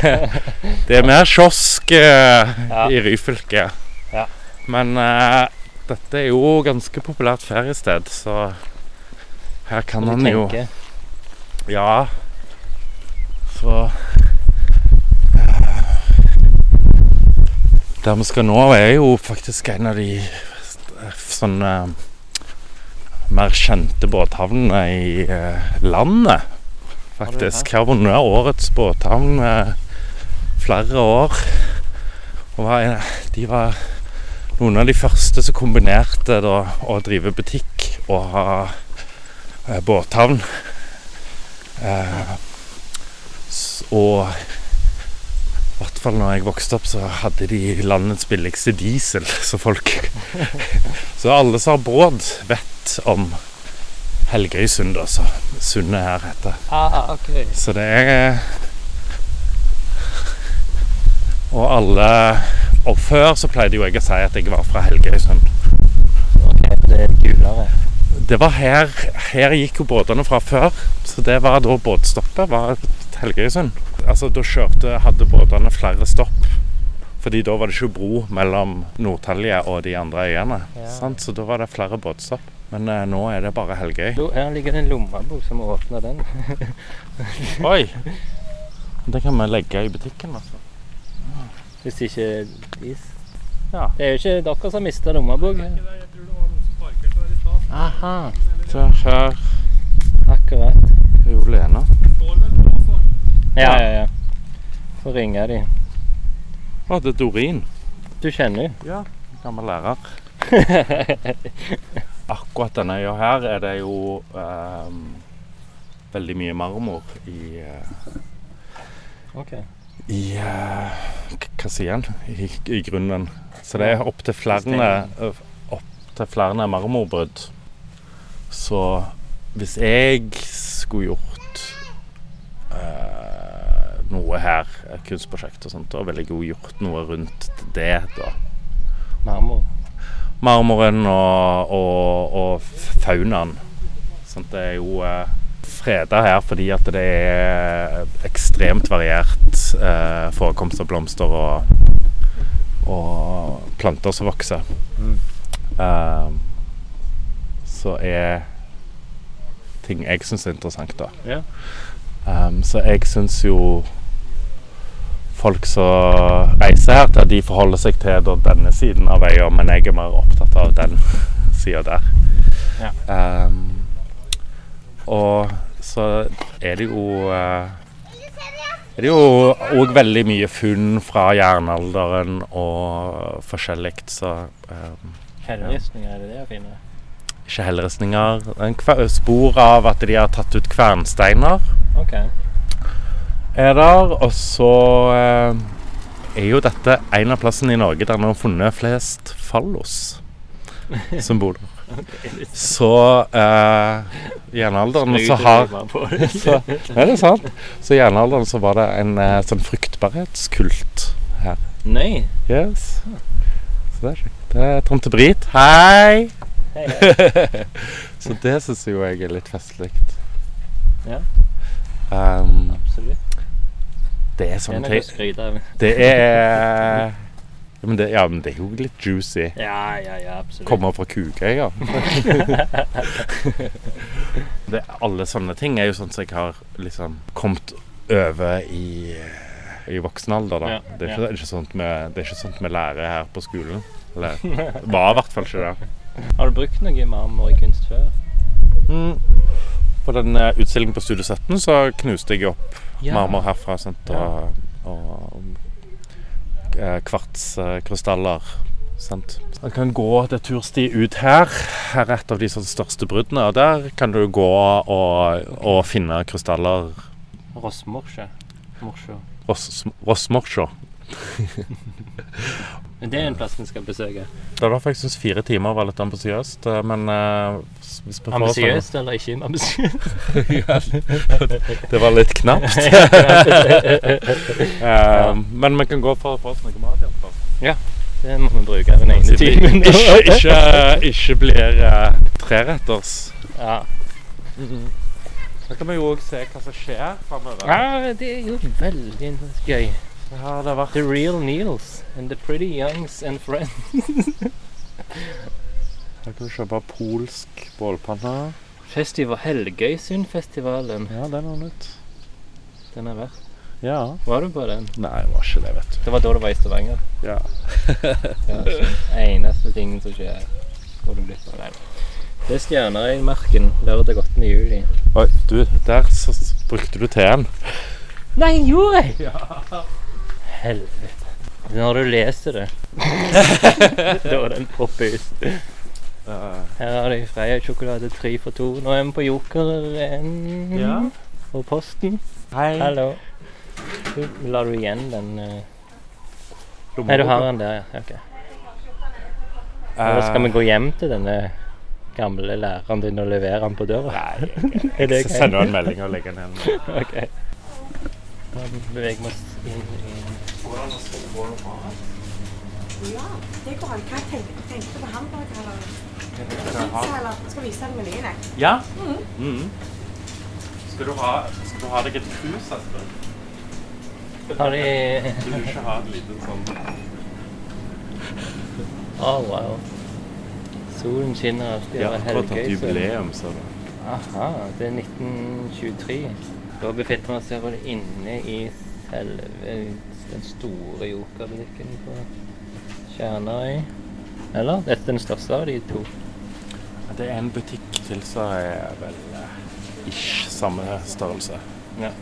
<laughs> det er mer kiosk eh, Ja. i Ryfylke. Ja. Men eh, dette er jo ganske populært feriested, så her kan man jo. Ja. Så Der vi skal nå, er jo faktisk en av de eh, sånne mer kjente båthavnene i eh, landet. Faktisk. Har vunnet årets båthavn eh, flere år. Og de var noen av de første som kombinerte da, å drive butikk og ha eh, båthavn. Eh, og i hvert fall når jeg vokste opp, så hadde de landets billigste diesel. Så folk <laughs> Så alle som har båt, vet om Helgøysund, altså. Sundet her heter. Ah, ok. Så det er Og alle Og før så pleide jo jeg å si at jeg var fra Helgøysund. ok, Det er gulere. Det var her Her gikk jo båtene fra før. Så det var da båtstoppet var Helgøysund. Altså da kjørte Hadde båtene flere stopp. Fordi da var det ikke bro mellom Nordtalje og de andre øyene. Ja. Sant? Så da var det flere båtstopp. Men eh, nå er det bare Helgøy. Her ligger det en lommebok som åpner den. <laughs> Oi! Det kan vi legge i butikken, altså. Hvis det ikke er is. Ja. Det er jo ikke dere som har mista lommebok. Aha, Se her akkurat. Det er jo Lena. Ja, ja, ja. Får ringe de. Å, det er Dorin. Du kjenner jo. Ja. Gammel lærer. <laughs> Akkurat denne øya her er det jo ehm, veldig mye marmor i eh, okay. I eh, Hva sier han? I, I grunnen. Så det er opptil flere opp flere marmorbrudd. Så hvis jeg skulle gjort eh, noe her, kunstprosjekt og sånt, da ville jeg jo gjort noe rundt det, da. Marmor. Marmoren og, og, og faunaen. Sånn, det er jo eh, freda her fordi at det er ekstremt variert eh, forekomst av blomster og, og planter som vokser. Mm. Eh, så er ting jeg syns er interessant, da. Yeah. Um, så jeg syns jo folk som reiser her til, de forholder seg til denne siden av øya, men jeg er mer opptatt av den sida der. Ja. Um, og så er det jo uh, er det jo òg veldig mye funn fra jernalderen og forskjellig, så um, Helleristninger, er det det å finne? ikke helleristninger. Spor av at de har tatt ut kvernsteiner Ok. Er der. Og så eh, er jo dette en av plassene i Norge der man har funnet flest fallos <laughs> som bor der. Så eh, jernalderen så har <laughs> så, Er det sant? Så i jernalderen så var det en eh, sånn fruktbarhetskult her. Nei. Yes. Så det er kjekt. Det er tante Brit. Hei! Hei, hei. <laughs> Så det syns jo jeg er litt festlig. Ja, Um, absolutt. Det er Det er skryte av. Det er ja men det, ja, men det er jo litt juicy. Ja, ja, ja, absolutt. Kommer fra Kukøya. Ja. <laughs> alle sånne ting er jo sånn som jeg har liksom kommet over i, i voksen alder. Da. Ja, det, er ikke, det, er ikke sånt vi, det er ikke sånt vi lærer her på skolen. Eller var i hvert fall ikke det. Har du brukt noe marmor i kunst før? Mm. På den eh, utstillingen på Studio 17 så knuste jeg opp Ja. marmor herfra. Sant? Og, og eh, kvartskrystaller. Sant? Man kan gå til tursti ut her. Her er et av de sånn største bruddene. Og der kan du gå og, og finne krystaller. Rossmorsje. Morsje. Men det er en plass vi skal besøke. Det er derfor jeg syns fire timer var litt ambisiøst. eh, Men eh, en- Ambisiøst eller ikke ambisiøst? <laughs> Det var litt knapt. <laughs> Eh, men vi kan gå for å få oss noe mat. Ja. Det må vi bruke den ene timen. ikke, ikke, ikke blir uh, treretters. Ja. Så kan vi jo òg se hva som skjer framover. ja, det er jo veldig gøy. Ja, det har vært The real Neils and the pretty youngs and friends. Her kan du kjøpe polsk bålpanne. Festival Helgøysundfestivalen. Ja, det er noe nytt. Den er verdt. Ja. Var du på den? Nei, jeg var ikke det, vet du. Det var da du var i Stavanger. Ja. <laughs> Det er ikke eneste tingen som skjer. Hvor du glipp av det. Det er stjerner i marken lørdag 8. juli. Oi, du, der så brukte du T-en. Nei, gjorde jeg? Helvete. Når du leser det, <laughs> da er den popper ut. Her har de Freia-sjokolade tre for to. Nå er vi på Jokeren Ja. og Posten. Hei. Hallo. La du igjen den uh... Nei, du har den der, ja. Ok. Eller skal vi gå hjem til denne gamle læreren din og levere den på døra? Nei, <laughs> Er det så greit? sender du en melding og legger den igjen. <laughs> Ok. Da beveger vi oss inn i Ja, det går an. Hva tenkte du på hamburger eller pizza eller skal vise deg menyen? jeg. Ja? Mhm. Skal, du ha, skal du ha deg et krus, Espen? Har de Vil du ikke ha et lite sånn Å, wow. Solen skinner alltid Ja, over akkurat et Helgøy. så- jubileum, så du. Aha, det er 1923. Da befinner vi oss her inne i selve den store jokerbutikken på Kjernøy. Eller? Dette er den største av de to. Det er en butikk til som er vel eh, ish samme størrelse. Ja.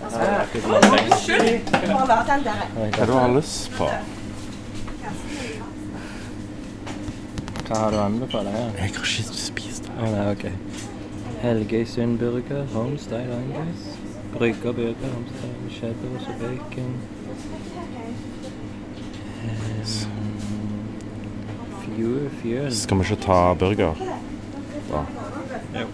Hva har vært litt mange lenger. Bare la den der. Oi, Hva du har lyst på? Hva har du anbefalt her? Jeg har ikke spist det. Å nei, ok. Helgøysund burger, homestyle Angus. Brygga burger, homestyle cheddar og bacon. Fuel, fuel. Skal vi ikke ta burger? Da. Jo.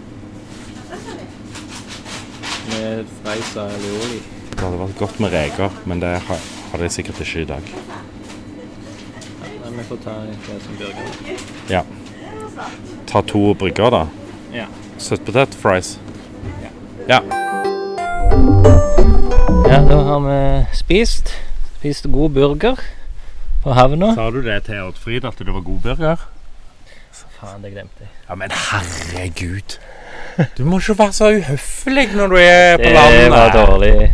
Med freisa alioli. Det hadde vært godt med reker, men det har, har de sikkert ikke i dag. Nei, vi får ta det som burger. Ja. Ta to brygger, da. Ja. Søtpotet, fries. Ja. Ja, da har vi spist. Spist god burger på havna. Sa du det til Oddfrid at det var god burger? Faen, det glemte jeg. Ja, men herregud. Du må ikke være så uhøflig når du er på landet. Det var dårlig.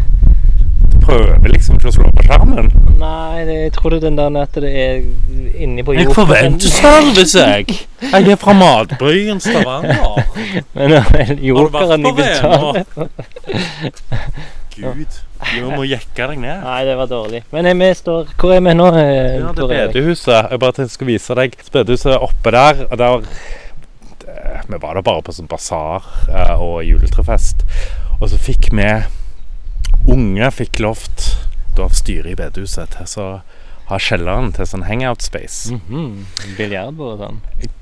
Prøver liksom ikke å slå på skjermen. Nei, det, jeg trodde den der at det er inni på Jeg jokeren. forventer service, jeg. Jeg er fra Matbryen Stavanger. <laughs> Men det er jokeren jeg betaler. Gud, du må jekke deg ned. Nei, det var dårlig. Men eh, vi står Hvor er vi nå? eh, Ja, det er bedehuset. Jeg bare tenkte å vise deg. Bedehuset er oppe der. og der det- Vi var da bare på sånn basar eh, og juletrefest. Og så fikk vi unge fikk lovt av styret i bedehuset til å ha kjelleren til sånn hangout space. Mhm. Biljardbord og sånn.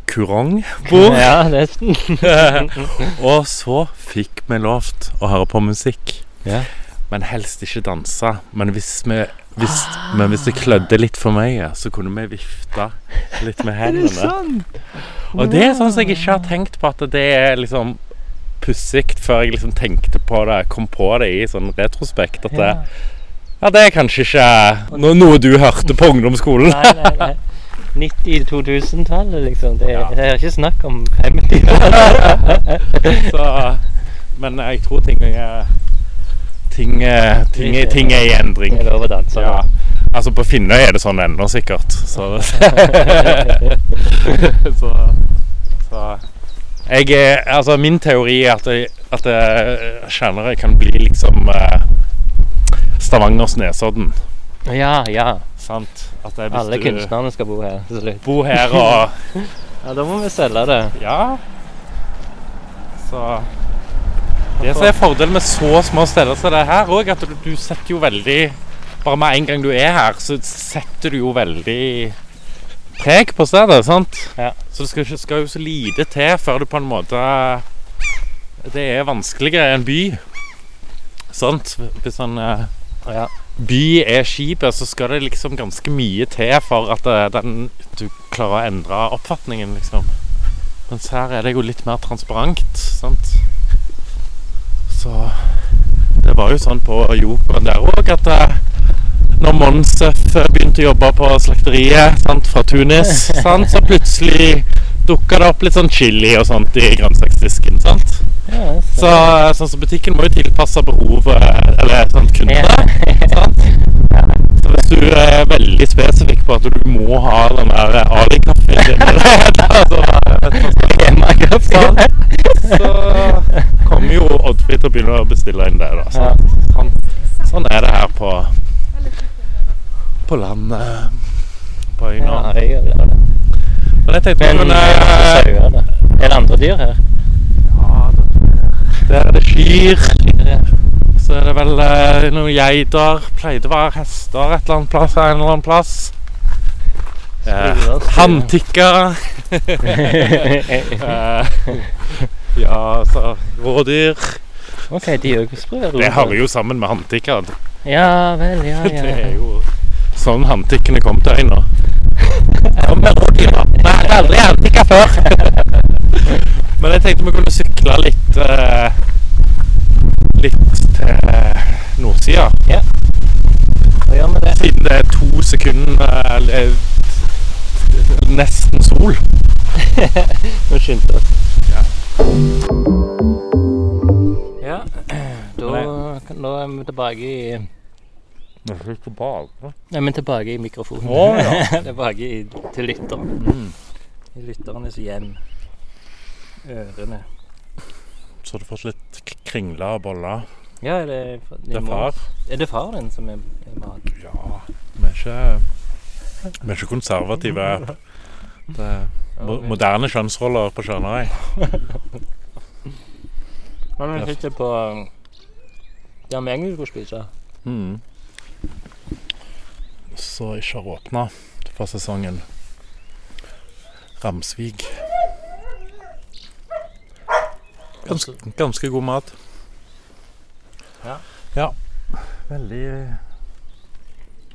Kurongbord. <laughs> Ja, nesten. <laughs> og så fikk vi lovt å høre på musikk. Ja. Men helst ikke danse. Men hvis vi hvis, men hvis det klødde litt for mye, så kunne vi vifte litt med <laughs> hendene. Og det er sånn som jeg ikke har tenkt på at det er liksom pussig før jeg liksom tenkte på det, kom på det i sånn retrospekt. At det, ja, det er kanskje ikke no, noe du hørte på ungdomsskolen. Nei, nei, nei. 90-2000-tallet, liksom. Det, Ja. det er ikke snakk om 50. <laughs> Så, men jeg tror ting er Ting, er- ting, ting er i endring. Det er lov å danse. Ja. Altså på Finnøy er det sånn ennå, sikkert. Så, <laughs> <laughs> så, så jeg er, altså Min teori er at, jeg, at jeg, kan bli liksom eh, Stavangers Nesodden. ja, ja. Sant? Alle kunstnerne skal bo her slutt. Bo her og <laughs> Ja, da må vi selge det. Ja. Så Det som er fordelen med så små steder som det her òg, at du, du setter jo veldig Bare med en gang du er her, så setter du jo veldig preg på stedet, sant? Ja. Så det skal, skal jo så lite til før du på en måte Det er vanskeligere enn by. Sant? Hvis en eh, Ja. by er skipet, så skal det liksom ganske mye til for at eh, den, du klarer å endre oppfatningen, liksom. Mens her er det jo litt mer transparent, sant. Så det var jo sånn på Jokeren der òg at eh, når Monsef begynte å jobbe på slakteriet sant, fra Tunis, <laughs> sant, så plutselig dukka det opp litt sånn chili og sånt i grønnsaksdisken. sant? Ja, Så, sånn, så butikken må jo tilpasse behovet Eller sånn kundene. <laughs> Sant? Så hvis du er veldig spesifikk på at du må ha den der Ali-kaffen din <laughs> altså, så, så kommer jo Oddfrid til å begynne å bestille inn det. da Så. Sånn, sånn er det her på På landet. På øyna. Ja, det. Men jeg tenkte Men ikke sauer, da. Er det andre dyr her? ja, Der er det kyr. Så er det vel eh, noen geiter. Pleide å være hester et eller annet plass. En eller annen plass. Eh, Spiller, Handtikker. <laughs> Eh, ja, så rådyr. OK, de òg sprer Det hører jo sammen med handtikker. Ja vel, ja, ja. <laughs> Det er jo sånn handtikkene kom til øya. <laughs> Kom med rådyra. Jeg har aldri handtikker før. Jeg tenkte vi kunne sykle litt uh, Litt til nordsida. Da gjør vi det. Siden det er to sekunder uh, nesten sol. <laughs> Nå skyndte vi oss. Ja. Ja, <clears throat> da, nå er vi tilbake i Nei, men tilbake i mikrofonen. Oh, ja. <laughs> tilbake i, til lytteren. Mm. I lytternes hjem. Ørene. Så har du fått litt k- kringler og boller. Ja, er det, Det er far. Er det far din som er, er mat? Ja, vi er ikke, vi er ikke konservative. Det er mo moderne kjønnsroller på Sjønarøy. <laughs> Men vi sitter på der vi egentlig skulle spise. Mm. Så ikke har åpna for sesongen. Ramsvik. Ganske, ganske god mat. Ja. Ja. Veldig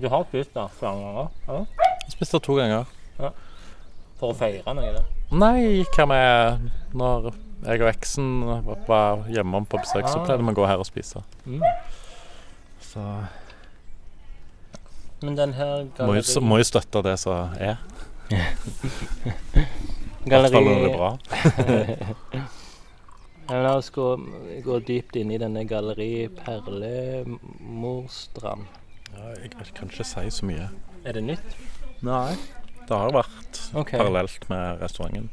Du har spist der flere ganger? Ja. Jeg spiste to ganger. For å feire noe? Eller? Nei, hva med Når jeg og eksen var hjemme på besøk, så Ah. pleide vi å gå her og spise. Mm. Så Men den her må jo, må jo støtte det som er. I <laughs> hvert galleri, fall når det er bra. <laughs> La oss gå, gå dypt inn i denne galleri Perlemorstrand. Ja, jeg, jeg kan ikke si så mye. Er det nytt? Nei. Det har vært okay. parallelt med restauranten.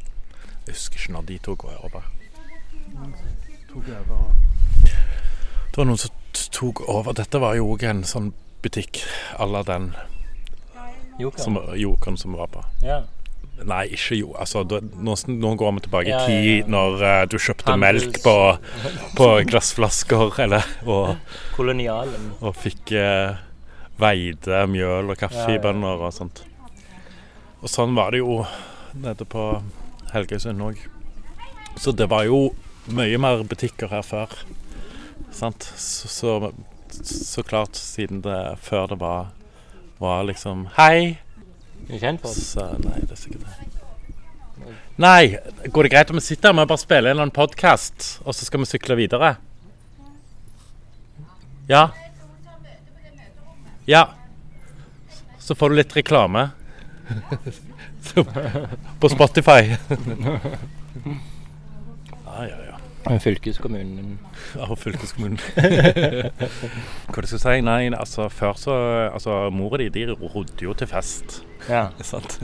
Jeg husker ikke når de tok over. Det var noen som tok over. Dette var jo òg en sånn butikk à la den Jokeren som, som var på. Ja. Nei, ikke jo. Altså, nå, nå går vi tilbake i Ja, ja, tid, ja. når uh, du kjøpte Handels- melk på, på glassflasker, eller, og, Kolonialen. og fikk uh, veide mjøl og kaffe Ja, ja. i bønner og sånt. Og sånn var det jo nede på Helgøysund òg. Så det var jo mye mer butikker her før. Sant? Så, så så klart, siden det før det var, var liksom Hei! Er du kjent for det? Så nei, det er sikkert det. Nei, går det greit om vi sitter her Vi bare spille en eller annen podkast, og så skal vi sykle videre? Ja. Ja. Så får du litt reklame. <laughs> På Spotify. Ja, ja, ja. Fylkeskommunen Av fylkeskommunen. <laughs> Hva det skal si? Nei, altså før så Altså, mora di, de rodde jo til fest. Ja. <laughs> Sant?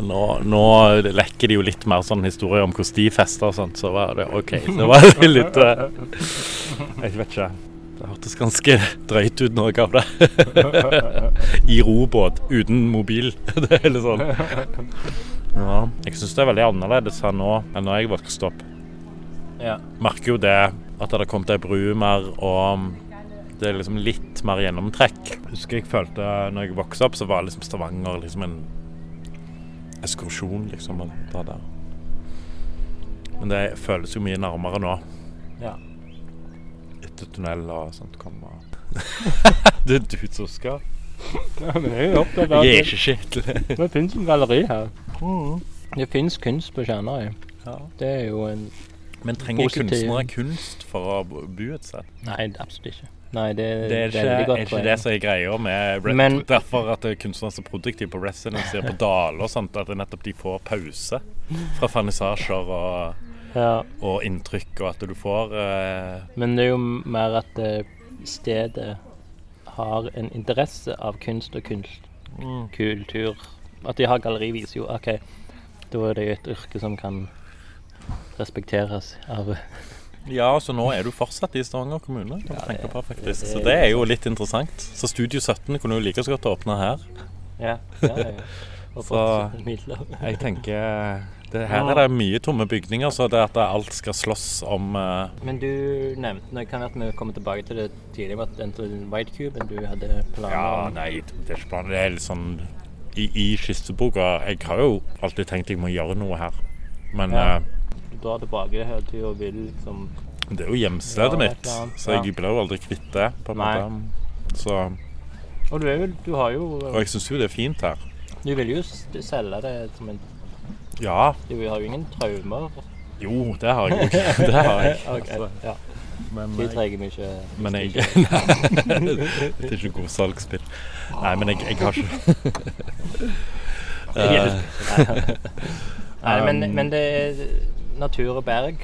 Nå, nå lekker de jo litt mer sånn historier om hvordan de fester og sånt, så var det OK. Så var det litt eh, Jeg vet ikke. Det hørtes ganske drøyt ut, noe av det. <laughs> I robåt, uten mobil. Det er litt sånn. Ja. Jeg syns det er veldig annerledes her nå enn når jeg vokste opp. Ja. Merker jo det at det har kommet ei bru mer, og det er liksom litt mer gjennomtrekk. Husker jeg følte når jeg vokste opp, så var liksom Stavanger liksom en ekskursjon, liksom. å der. Men det føles jo mye nærmere nå. Ja. Etter tunnel og sånt kommer. <laughs> det er du som skal. ja men jeg er jo opptatt av Jeg er ikke skikkelig. <laughs> Det finnes en galleri her. Det finnes kunst på Kjernøy Ja. Det er jo en Men trenger Positiv. kunstnere kunst for å bo et sted? Nei, absolutt ikke. Nei, det, Det er ikke, godt er ikke det som er greia med Men- Derfor at kunstnere er så produktive på residency på Dale og sånt, at nettopp de får pause fra fernissasjer og, Ja, og inntrykk, og at du får eh, men det er jo mer at eh, stedet har en interesse av kunst og kunst. Kultur. At de har galleri viser jo OK, da er det jo et yrke som kan respekteres av Ja, så nå er du fortsatt i Stavanger kommune. kan du tenke på faktisk. Så det er jo litt interessant. Så Studio 17 kunne jo like så godt åpne her. Ja. ja, ja. Så- Jeg tenker det, Her er det mye tomme bygninger, så det at alt skal slåss om uh... Men du nevnte det kan at vi kommer tilbake til det tidligere, at den White Cuben du hadde planer Ja, om. nei, det er ikke planer. Det er litt sånn i, i skisseboka Jeg har jo alltid tenkt jeg må gjøre noe her. Men Ja. Du drar tilbake hele tida og vil liksom det er jo hjemstedet Ja, mitt, så jeg blir jo aldri kvitt det. på en måte. Så, Og du er vel Du har jo og jeg syns jo det er fint her. Du vil jo selge det som en Ja, Du har jo ingen traumer. jo, det har jeg jo. <laughs> Det har jeg. <laughs> Ok, Altså, ja. men, De trenger trenger mye men jeg <laughs> Nei, det er ikke god salgsspill. Nei, men jeg, jeg har ikke Eh, Nei, men, Um, men det er natur og berg.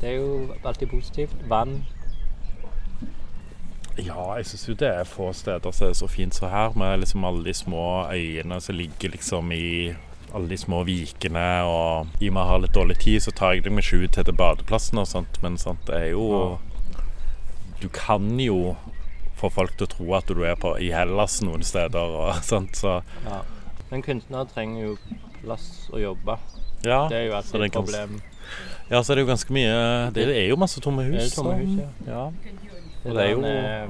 Det er jo alltid positivt. Vann. Ja, jeg syns jo det er få steder som er så fint som her, med liksom alle de små øyene som ligger liksom i alle de små vikene. Og i og med å ha litt dårlig tid, så tar jeg meg ikke ut til badeplassen og sånt, men sant, det er jo Du kan jo få folk til å tro at du er på, i Hellas noen steder og <laughs> sånt, så Ja. Men kunstnere trenger jo plass å jobbe. ja. Det er jo alltid et kan- problem. Ja, så er det jo ganske mye Det er jo masse tomme hus. Det er tomme hus, ja. ja. Og det er jo- eh,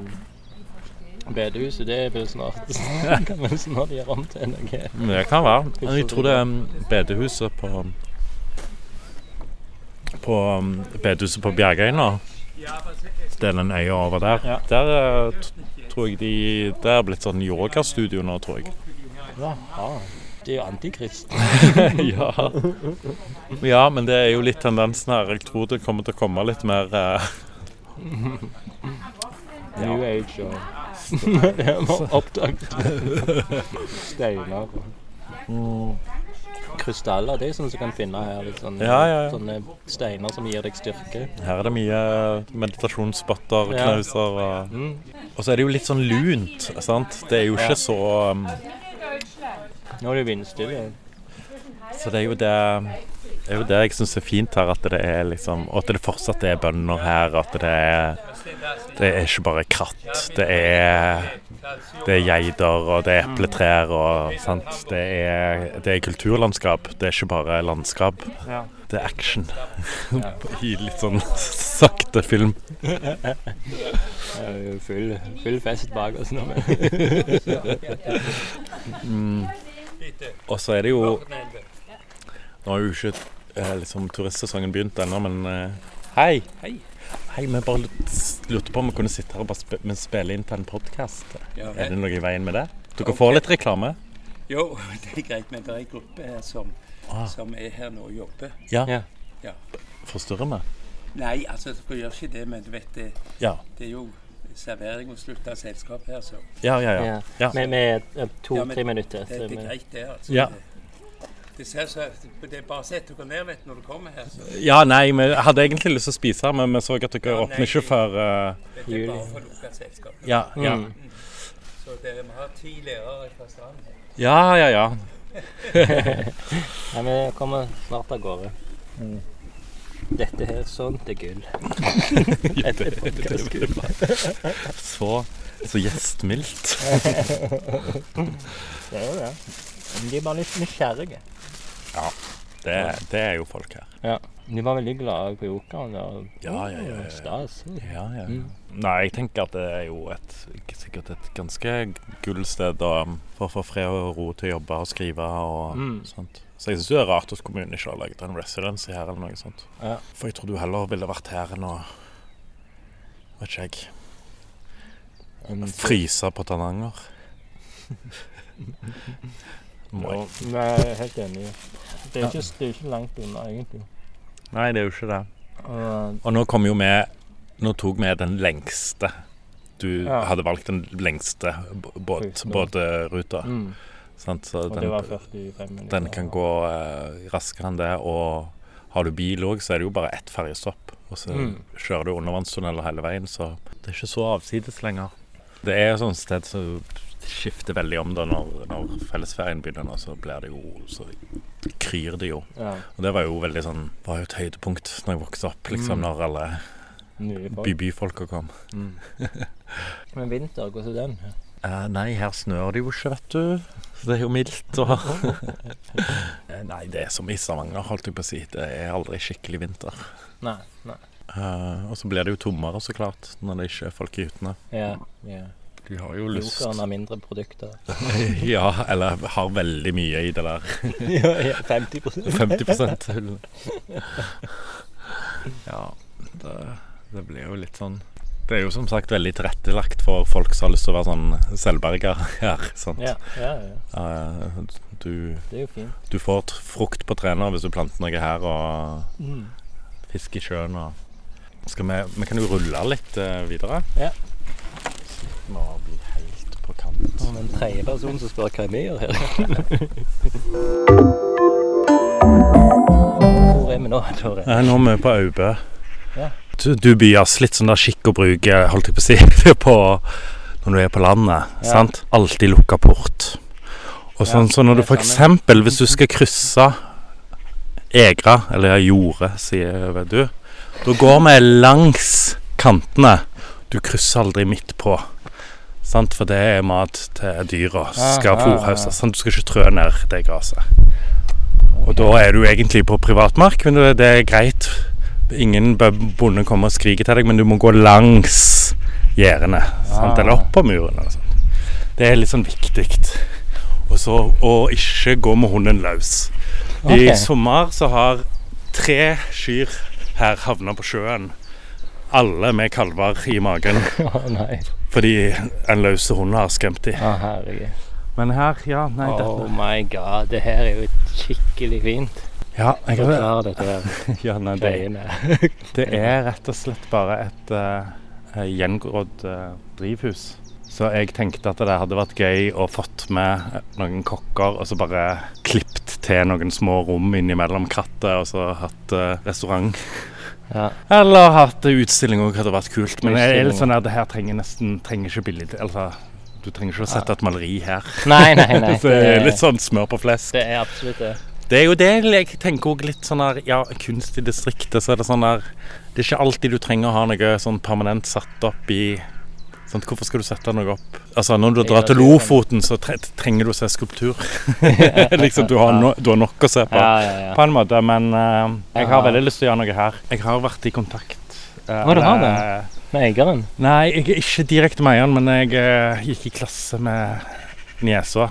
Bedehuset, det blir snart <laughs> kan vel snart gjøre om til noe. Det kan være. Men jeg tror det er um, bedehuset på På um, bedehuset på Bjergøyna. Det er den øya over der. Ja. Der eh, tror jeg de Det er blitt sånn yogastudio nå, tror jeg. Jaha. Det er jo antikrist. <laughs> ja. ja, men det er jo litt tendensen her. Jeg tror det kommer til å komme litt mer eh, New Age og <laughs> Det har vi oppdaget. Steiner og krystaller. Det er sånn som du kan finne her. Litt sånne, Ja, ja, ja. sånne steiner som gir deg styrke. Her er det mye meditasjonsspotter, Ja. knauser og Mm. Og så er det jo litt sånn lunt, sant. Det er jo Ja. ikke så um, Nå er det vindstille. Så det er jo det det er jo det jeg syns er fint her, at det er liksom Og at det fortsatt er bønder her. At det er Det er ikke bare kratt. Det er Det er geiter, og det er epletrær og sant. Det er, det er kulturlandskap. Det er ikke bare landskap. Ja. Det er action. <laughs> I litt sånn sakte film. Full, full fest bak oss nå. <laughs> Og så er det jo Nå har jo ikke eh, liksom turistsesongen begynt ennå, men eh, hei! Hei, vi bare lurte på om vi kunne sitte her og bare spe men spille inn til en podkast. Ja, Er det noe i veien med det? Dere okay. får litt reklame. Jo, <laughs> det er greit, men det er en gruppe her som, Ah. som er her nå og jobber. Ja. Ja. Ja. Forstyrrer vi? Nei, altså, dere gjør ikke det, men du vet, det, Ja. det er jo servering og slutte selskap her, så Ja, ja, ja. Ja. ja. Med, med to-tre minutter. det, det er greit, det. altså. Ja. Det, ser så, det er bare å sette dere ned vet, når du kommer her. Så Ja, nei, vi hadde egentlig lyst til å spise, men vi så at dere Ja, åpner ikke før eh, Det er Juli. bare for lukka selskap. Ja, ja. Mm. Så det, vi har ti lærere fra stranden her. Ja, ja, ja. <laughs> Ja, vi kommer snart av gårde. Mm. Dette her, sånt er gull. <laughs> Dette er podcastgull. Så, så gjestmildt. Det er jo det. De er bare litt nysgjerrige. Det, det er jo folk her. Ja. De var veldig glade på jokeren. og- Ja, ja, ja, ja. Stas. Ja, ja. Mm. Nei, jeg tenker at det er jo et, sikkert et ganske gullsted for å få fred og ro til å jobbe og skrive og Mm. sånt. Så jeg syns det er rart at kommunen ikke har laget en residency her eller noe sånt. Ja. For jeg tror du heller ville vært her enn å Vet ikke jeg. Fryse på Tananger. <laughs> Må jeg. nei, jeg er helt enig. Det er ikke, det er ikke langt unna, egentlig. Nei, det er jo ikke det. Og, nå kom jo vi Nå tok vi den lengste. Du Ja. hadde valgt den lengste båt, båtruta. mm, Sant? Så og den, det var 45 minutter. den kan gå eh, raskere enn det. Og har du bil òg, så er det jo bare ett ferjestopp. Og så Mm. kjører du undervannstunneler hele veien, så det er ikke så avsides lenger. Det er et sånt sted som skifter veldig om da når, når fellesferien begynner. nå, Så blir det jo Så kryr det jo. Ja, Og det var jo veldig sånn var jo et høydepunkt når jeg vokste opp, liksom, Mm. når alle nye folk. by byfolka kom. Mm. <laughs> Men vinter, hvordan er den? Uh, nei, her snør det jo ikke, vet du. Det er jo mildt og <laughs> Eh, Nei, det er som i Stavanger, holdt jeg på å si. Det er aldri skikkelig vinter. Nei, nei. Uh, og så blir det jo tommere, så klart, når det ikke er folk i hyttene. Ja, ja. De har jo lyst Jokeren har mindre produkter. <laughs> Ja, eller har veldig mye i det der <laughs> ja, ja, 50% 50 hull. Ja, det, det blir jo litt sånn Det er jo som sagt veldig tilrettelagt for folk som har lyst til å være sånn selvberga her. Ja, ja, ja. Du, Det er jo fint. du får frukt på trener hvis du planter noe her, og Mm. fisk i sjøen og Skal vi, vi kan jo rulle litt uh, videre. Ja. Må bli helt på kant. Som en tredjeperson som spør hva vi gjør her. <laughs> Hvor er vi nå, Tore? Eh, Nå er vi på Aubø. Ja. Du, du litt sånn der skikk og bruk, eh, holdt jeg på å si, <laughs> på når du er på landet. Ja. sant? Alltid lukka port. Og sånn, Ja, så når du f.eks. hvis du skal krysse Egra, eller Jorde, sier du, da går vi langs kantene. Du krysser aldri midt på. Sant? For det er mat til dyra som skal Ah, ah, Du skal ikke trø ned det gresset. Og da er du egentlig på privatmark, men det det er greit. Ingen bonde kommer og skriker til deg, men du må gå langs gjerdene. Ah. Eller opp på muren. Eller sånt. Det er litt sånn viktig. Og så å ikke gå med hunden løs. I sommer så har tre kyr her havna på sjøen. Alle med kalver i magen <laughs> oh, nei. fordi en løse hund har skremt dem. Oh, herregud. Men her, ja, nei Oh my god, det her er jo skikkelig fint. Ja, jeg kan forklare dette her. <laughs> ja nei, det, <laughs> det er rett og slett bare et uh, gjengrodd uh, drivhus. Så jeg tenkte at det hadde vært gøy å fått med noen kokker og så bare klippet til noen små rom innimellom krattet og så hatt uh, restaurant. Ja. Eller hatt utstilling òg hadde vært kult. Men jeg er litt sånn at det her trenger nesten trenger ikke billig Altså, du trenger ikke å sette et maleri her. Nei, nei, nei. <laughs> Det er litt sånn smør på flesk. Det er absolutt det. Det er jo det jeg tenker òg litt sånn her Ja, kunst i distriktet, så er det sånn der Det er ikke alltid du trenger å ha noe sånn permanent satt opp i sant? Hvorfor skal du sette noe opp? Altså, når du drar til. Lofoten, så trenger du å se skulptur. <laughs> liksom, du har, no du har nok å se på. På en måte, men uh, jeg har veldig lyst til å gjøre noe her. Jeg har vært i kontakt Uh, Å, du har det? Med eieren? Nei, jeg er ikke direkte med eieren, men jeg uh, gikk i klasse med niesa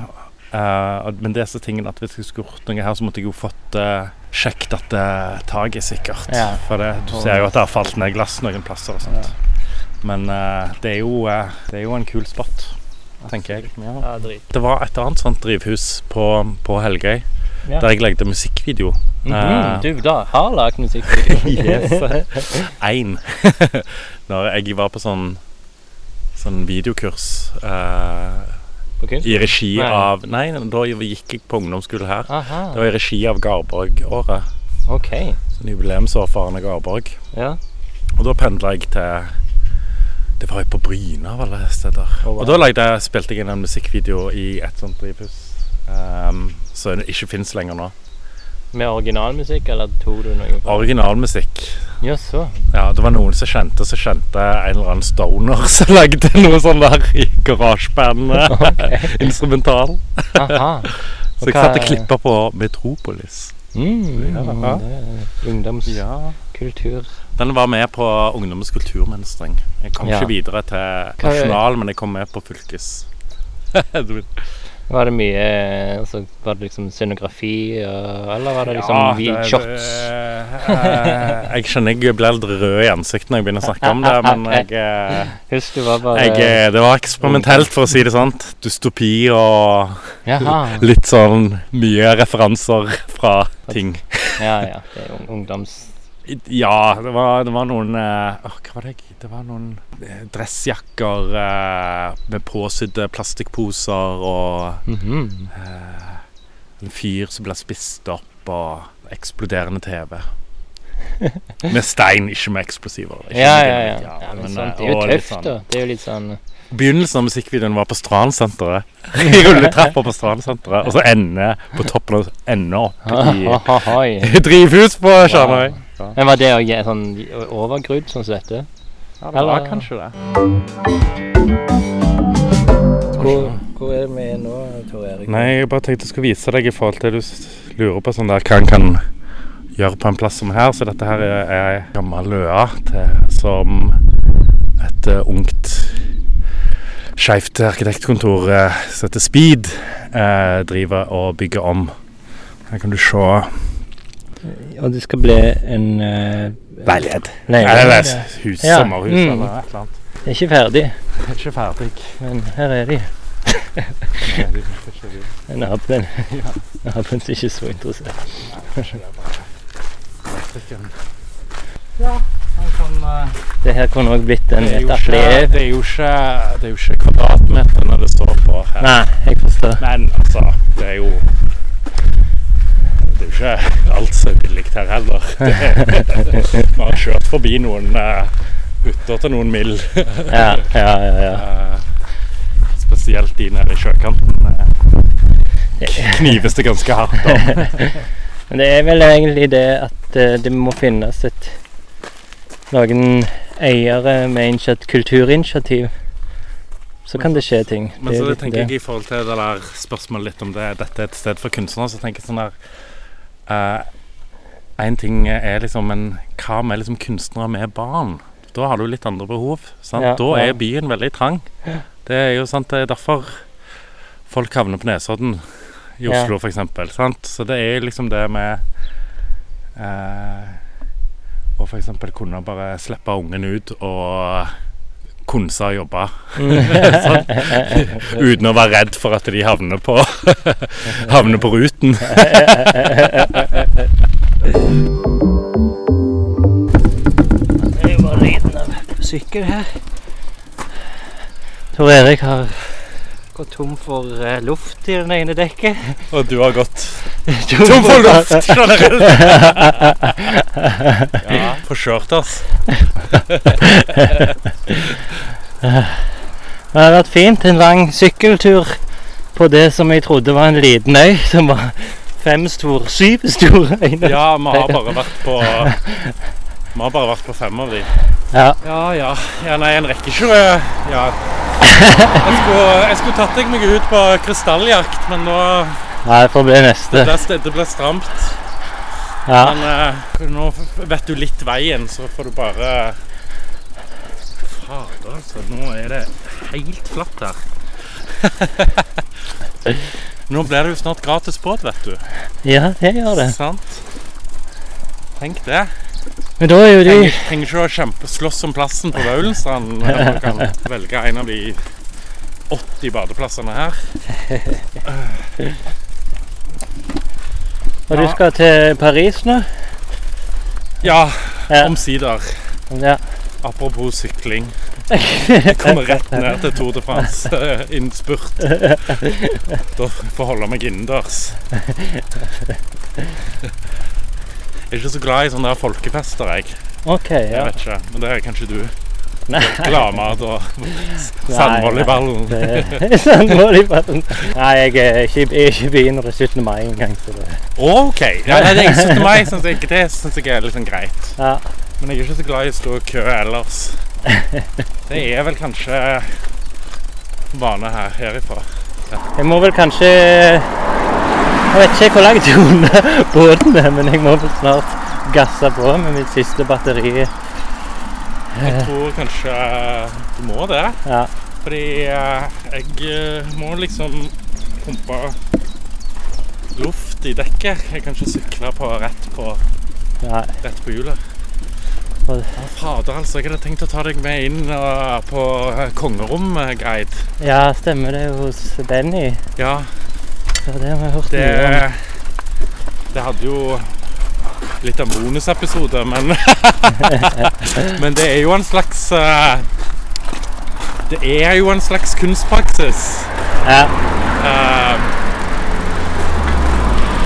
Eh, og- men disse tingene at hvis jeg skulle gjort noe her, så måtte jeg jo fått uh, sjekket at uh, taket er sikkert. Ja. For det, du ser jo at det har falt ned glass noen plasser og sånt. Men uh, det, er jo, eh, det er jo en kul spot, tenker jeg. Ja. Ja. Det var et annet sånt drivhus på, på Helgøy, Ja. der jeg lagde musikkvideo. Mhm, Eh, Du da har lagd musikkvideo? <laughs> Yes. <laughs> Én. <laughs> Når jeg var på sånn, sånn videokurs eh? I regi Nei. av Nei, da gikk jeg på ungdomsskole her. Det var i regi av Garborg-året. ok. Sånn jubileumsår for Arne Garborg. Ja. Og da pendla jeg til Det var jo på Bryne av alle steder. Oh, wow. Og da lagde spilte jeg inn en musikkvideo i et sånt drivhus. Um, som ikke fins lenger nå. Med originalmusikk, eller tok du noe fra Originalmusikk. Ja, så. Ja, det var noen som kjente, så kjente en eller annen stoner <laughs> som lagde noe sånn der i garasjeband. <laughs> Instrumental. Aha. <laughs> Så jeg satt og klippa på Metropolis. Mm, Ja. er Ungdomskultur. Den var med på Ungdommens kulturmønstring. Jeg kom Ja. ikke videre til nasjonal, men jeg kom med på fylkes. Var det mye altså, Var det liksom scenografi, eller var det liksom Ja, vi- det- shots? det- eh, jeg skjønner jeg blir litt rød i ansiktet når jeg begynner å snakke om det, <laughs> men jeg, eh, Husk det, var bare jeg eh, Det var eksperimentelt, for å si det sånn. Dystopi og Jaha. litt sånn mye referanser fra ting. Ja, ja. Det er ungdoms... Ja, det var, det var noen eh, Hva var det? jeg- Det var noen eh, dressjakker eh, med påsydde plastikkposer og Mhm. eh, en fyr som ble spist opp og eksploderende TV. Med stein, ikke med eksplosiver. Ikke Ja, med ja, ja. ja men men, sånt, eh, det er jo tøft, sånn- da. Det er jo litt sånn Begynnelsen av musikkvideoen var på Strandsenteret. I rulletrappa på Strandsenteret. Og så ender på toppen av ender opp i <laughs> drivhus på Tjernøy. Men var det òg sånn overgrudd, sånn som dette? Ja, det var kanskje det. Hvor, hvor er vi nå, Tor Erik? Nei, jeg bare tenkte jeg skulle vise deg i forhold til du lurer på sånn der hva en kan gjøre på en plass som her. Så dette her er er ei gammel løa til, som et uh, ungt skeivt arkitektkontor eh, som heter Speed eh, driver og bygger om. Her kan du se Og det skal bli en uh, leilighet. leilighet. Hus, Ja, sommerhus mm. eller et eller annet. Det er ikke ferdig, Det er ikke ferdig. men her er de. <laughs> Naboen Naboen er ikke så interessert. Ja, kan eh, Det her kunne òg blitt en, det, er et atelier. det, det er jo ikke kvadratmeterne det står på her. Nei, jeg forstår. Men altså, det er jo Det er jo ikke alt som er billig her heller. <laughs> Vi har kjørt forbi noen uh, hytter til noen mill. Ja, ja, ja. ja. Uh, <laughs> spesielt de nede i sjøkanten. knives det ganske hardt om. <laughs> Men det er vel egentlig det at det må finnes et noen eiere med initiat kulturinitiativ. Så kan det skje ting. Men så det, tenker jeg i forhold til det der spørsmålet litt om det, dette er et sted for kunstnere, så tenker jeg sånn der Én En ting er liksom en Hva med liksom kunstnere med barn? Da har du litt andre behov. Ja, da ja. er byen veldig trang. Det er jo sant, det er derfor folk havner på Nesodden i Oslo, for eksempel. Så det er liksom det med eh, For eksempel kunne bare slippe ungen ut og konse og jobbe. sånn. <laughs> Uten å være redd for at de havner på <laughs> Havner på ruten. <laughs> Det var lyden av sykkel her. Tor Erik har gått tom for uh, luft i den ene dekket. <laughs> Og du har gått <laughs> Tom tom for luft generelt! <laughs> ja, forkjørt altså. Det har vært fint. En lang sykkeltur på det som jeg trodde var en liten øy, som var fem stor, syv store øyne. Ja, vi har bare vært på Vi har bare vært på fem av de. Ja. Ja, ja. ja nei, en rekker ikke det. Ja. Jeg skulle, jeg skulle tatt deg meg ut på krystalljakt, men nå Nei, det får bli Det neste. ble, det ble stramt. Ja. Men uh, nå vet du litt veien, så får du bare Fader, altså. Nå er det helt flatt her. <laughs> Nå blir det jo snart gratis båt, vet du. Ja, jeg gjør det. Sant? Tenk det. Men da er jo de Trenger, trenger ikke å kjempeslåss om plassen på Vaulenstrand. Du kan velge en av de 80 badeplassene her. Og du skal til Paris nå? Ja, Ja. omsider. Ja. Apropos sykling. <laughs> Jeg kommer rett ned til Tour de France eh. Da får jeg holde meg innendørs. <laughs> Jeg er ikke så glad i sånne der folkefester, jeg. OK, Jeg ja. vet ikke, Men det er kanskje du. Nei. Gladmat og <laughs> sandvolleyballen. Nei, Sandvolleyballen. <laughs> Nei, jeg er ikke, jeg er ikke i byen når det er 17. mai engang. Så det, OK. Ja, nei, det er 17. mai syns jeg, ikke det <laughs> synes jeg er litt sånn greit. ja. Men jeg er ikke så glad i å stå i kø ellers. Det er vel kanskje vane her herifra. Jeg må vel kanskje Jeg vet ikke hvor langt unna <laughs> båten er, men jeg må vel snart gasse på med mitt siste batteri. Jeg tror kanskje du må det. Ja. Fordi eh, jeg eh, må liksom pumpe luft i dekket. Jeg kan ikke sykle på rett på, Nei. rett på hjulet. Ja, fader, altså. Jeg hadde tenkt å ta deg med inn eh, på kongerommet kongerom-guide. Ja, stemmer det hos Benny. Ja, Ja, det har jeg hørt det mye om. Det hadde jo litt av bonusepisode, men <laughs> Men det er jo en slags eh, Det er jo en slags kunstpraksis. Ja, Uh,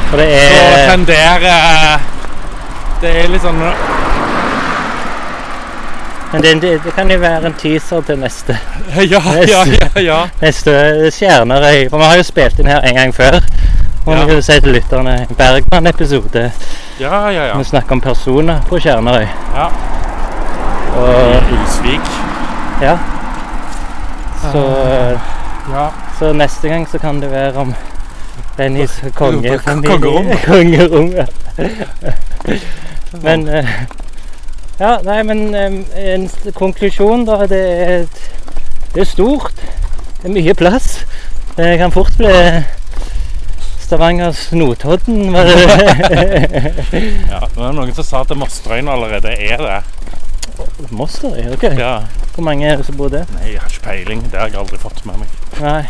for det Så er tenderer eh, Det er litt sånn Men det, det, det kan jo være en teaser til neste, Ja, <laughs> ja, ja. ja. neste Stjernerøy. For vi har jo spilt inn her en gang før. Og Ja. vi kan si til lytterne Bergman-episode. Ja, ja, ja. Vi snakker om personer på Stjernerøy. ja. Og Ulsvik. ja. Så, Ja. så neste gang så kan det være om Bennys kongefamilie. Kongerom. <laughs> Kongerom, ja. <laughs> Men eh, Ja, nei, men en konklusjon, da. Det er, det er stort. Det er mye plass. Det kan fort bli Stavangers Notodden. Var det <laughs> ja. Det var noen som sa at Mosterøyene allerede er det. Mosterøy? Ok. Ja. Hvor mange er det som bor der? Nei, jeg har ikke peiling. Det har jeg aldri fått med meg. Nei.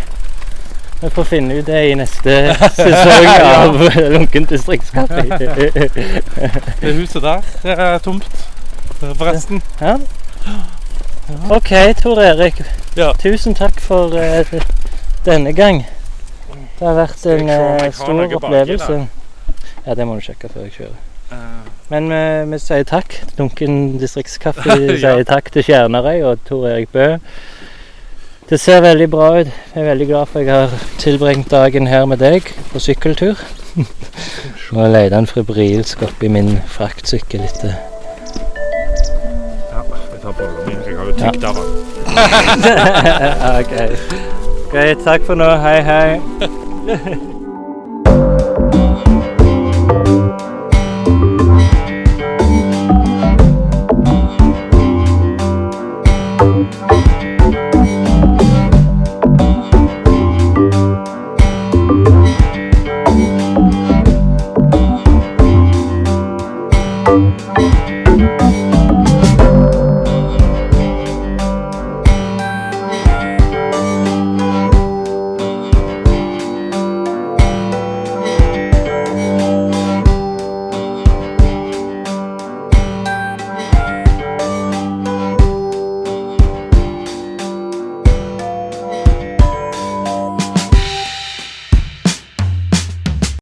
Vi får finne ut det i neste sesong <laughs> av Lunken distriktskaffe. Det huset der, det er tomt. Forresten. Ja. OK, Tor Erik. Ja. Tusen takk for uh, denne gang. Det har vært en har stor opplevelse. Ja, det må du sjekke før jeg kjører. Eh, Men eh, vi sier takk. Dunken distriktskaffe <laughs> Ja. sier takk til Kjernarøy og Tor Erik Bø. Det ser veldig bra ut. Jeg er veldig glad for jeg har tilbringt dagen her med deg på sykkeltur. <laughs> Nå leter en febrilsk oppi min fraktsykkel etter tar min. Jeg har jo tygd av den. <laughs> OK. Greit. Takk for nå. Hei, hei. <laughs>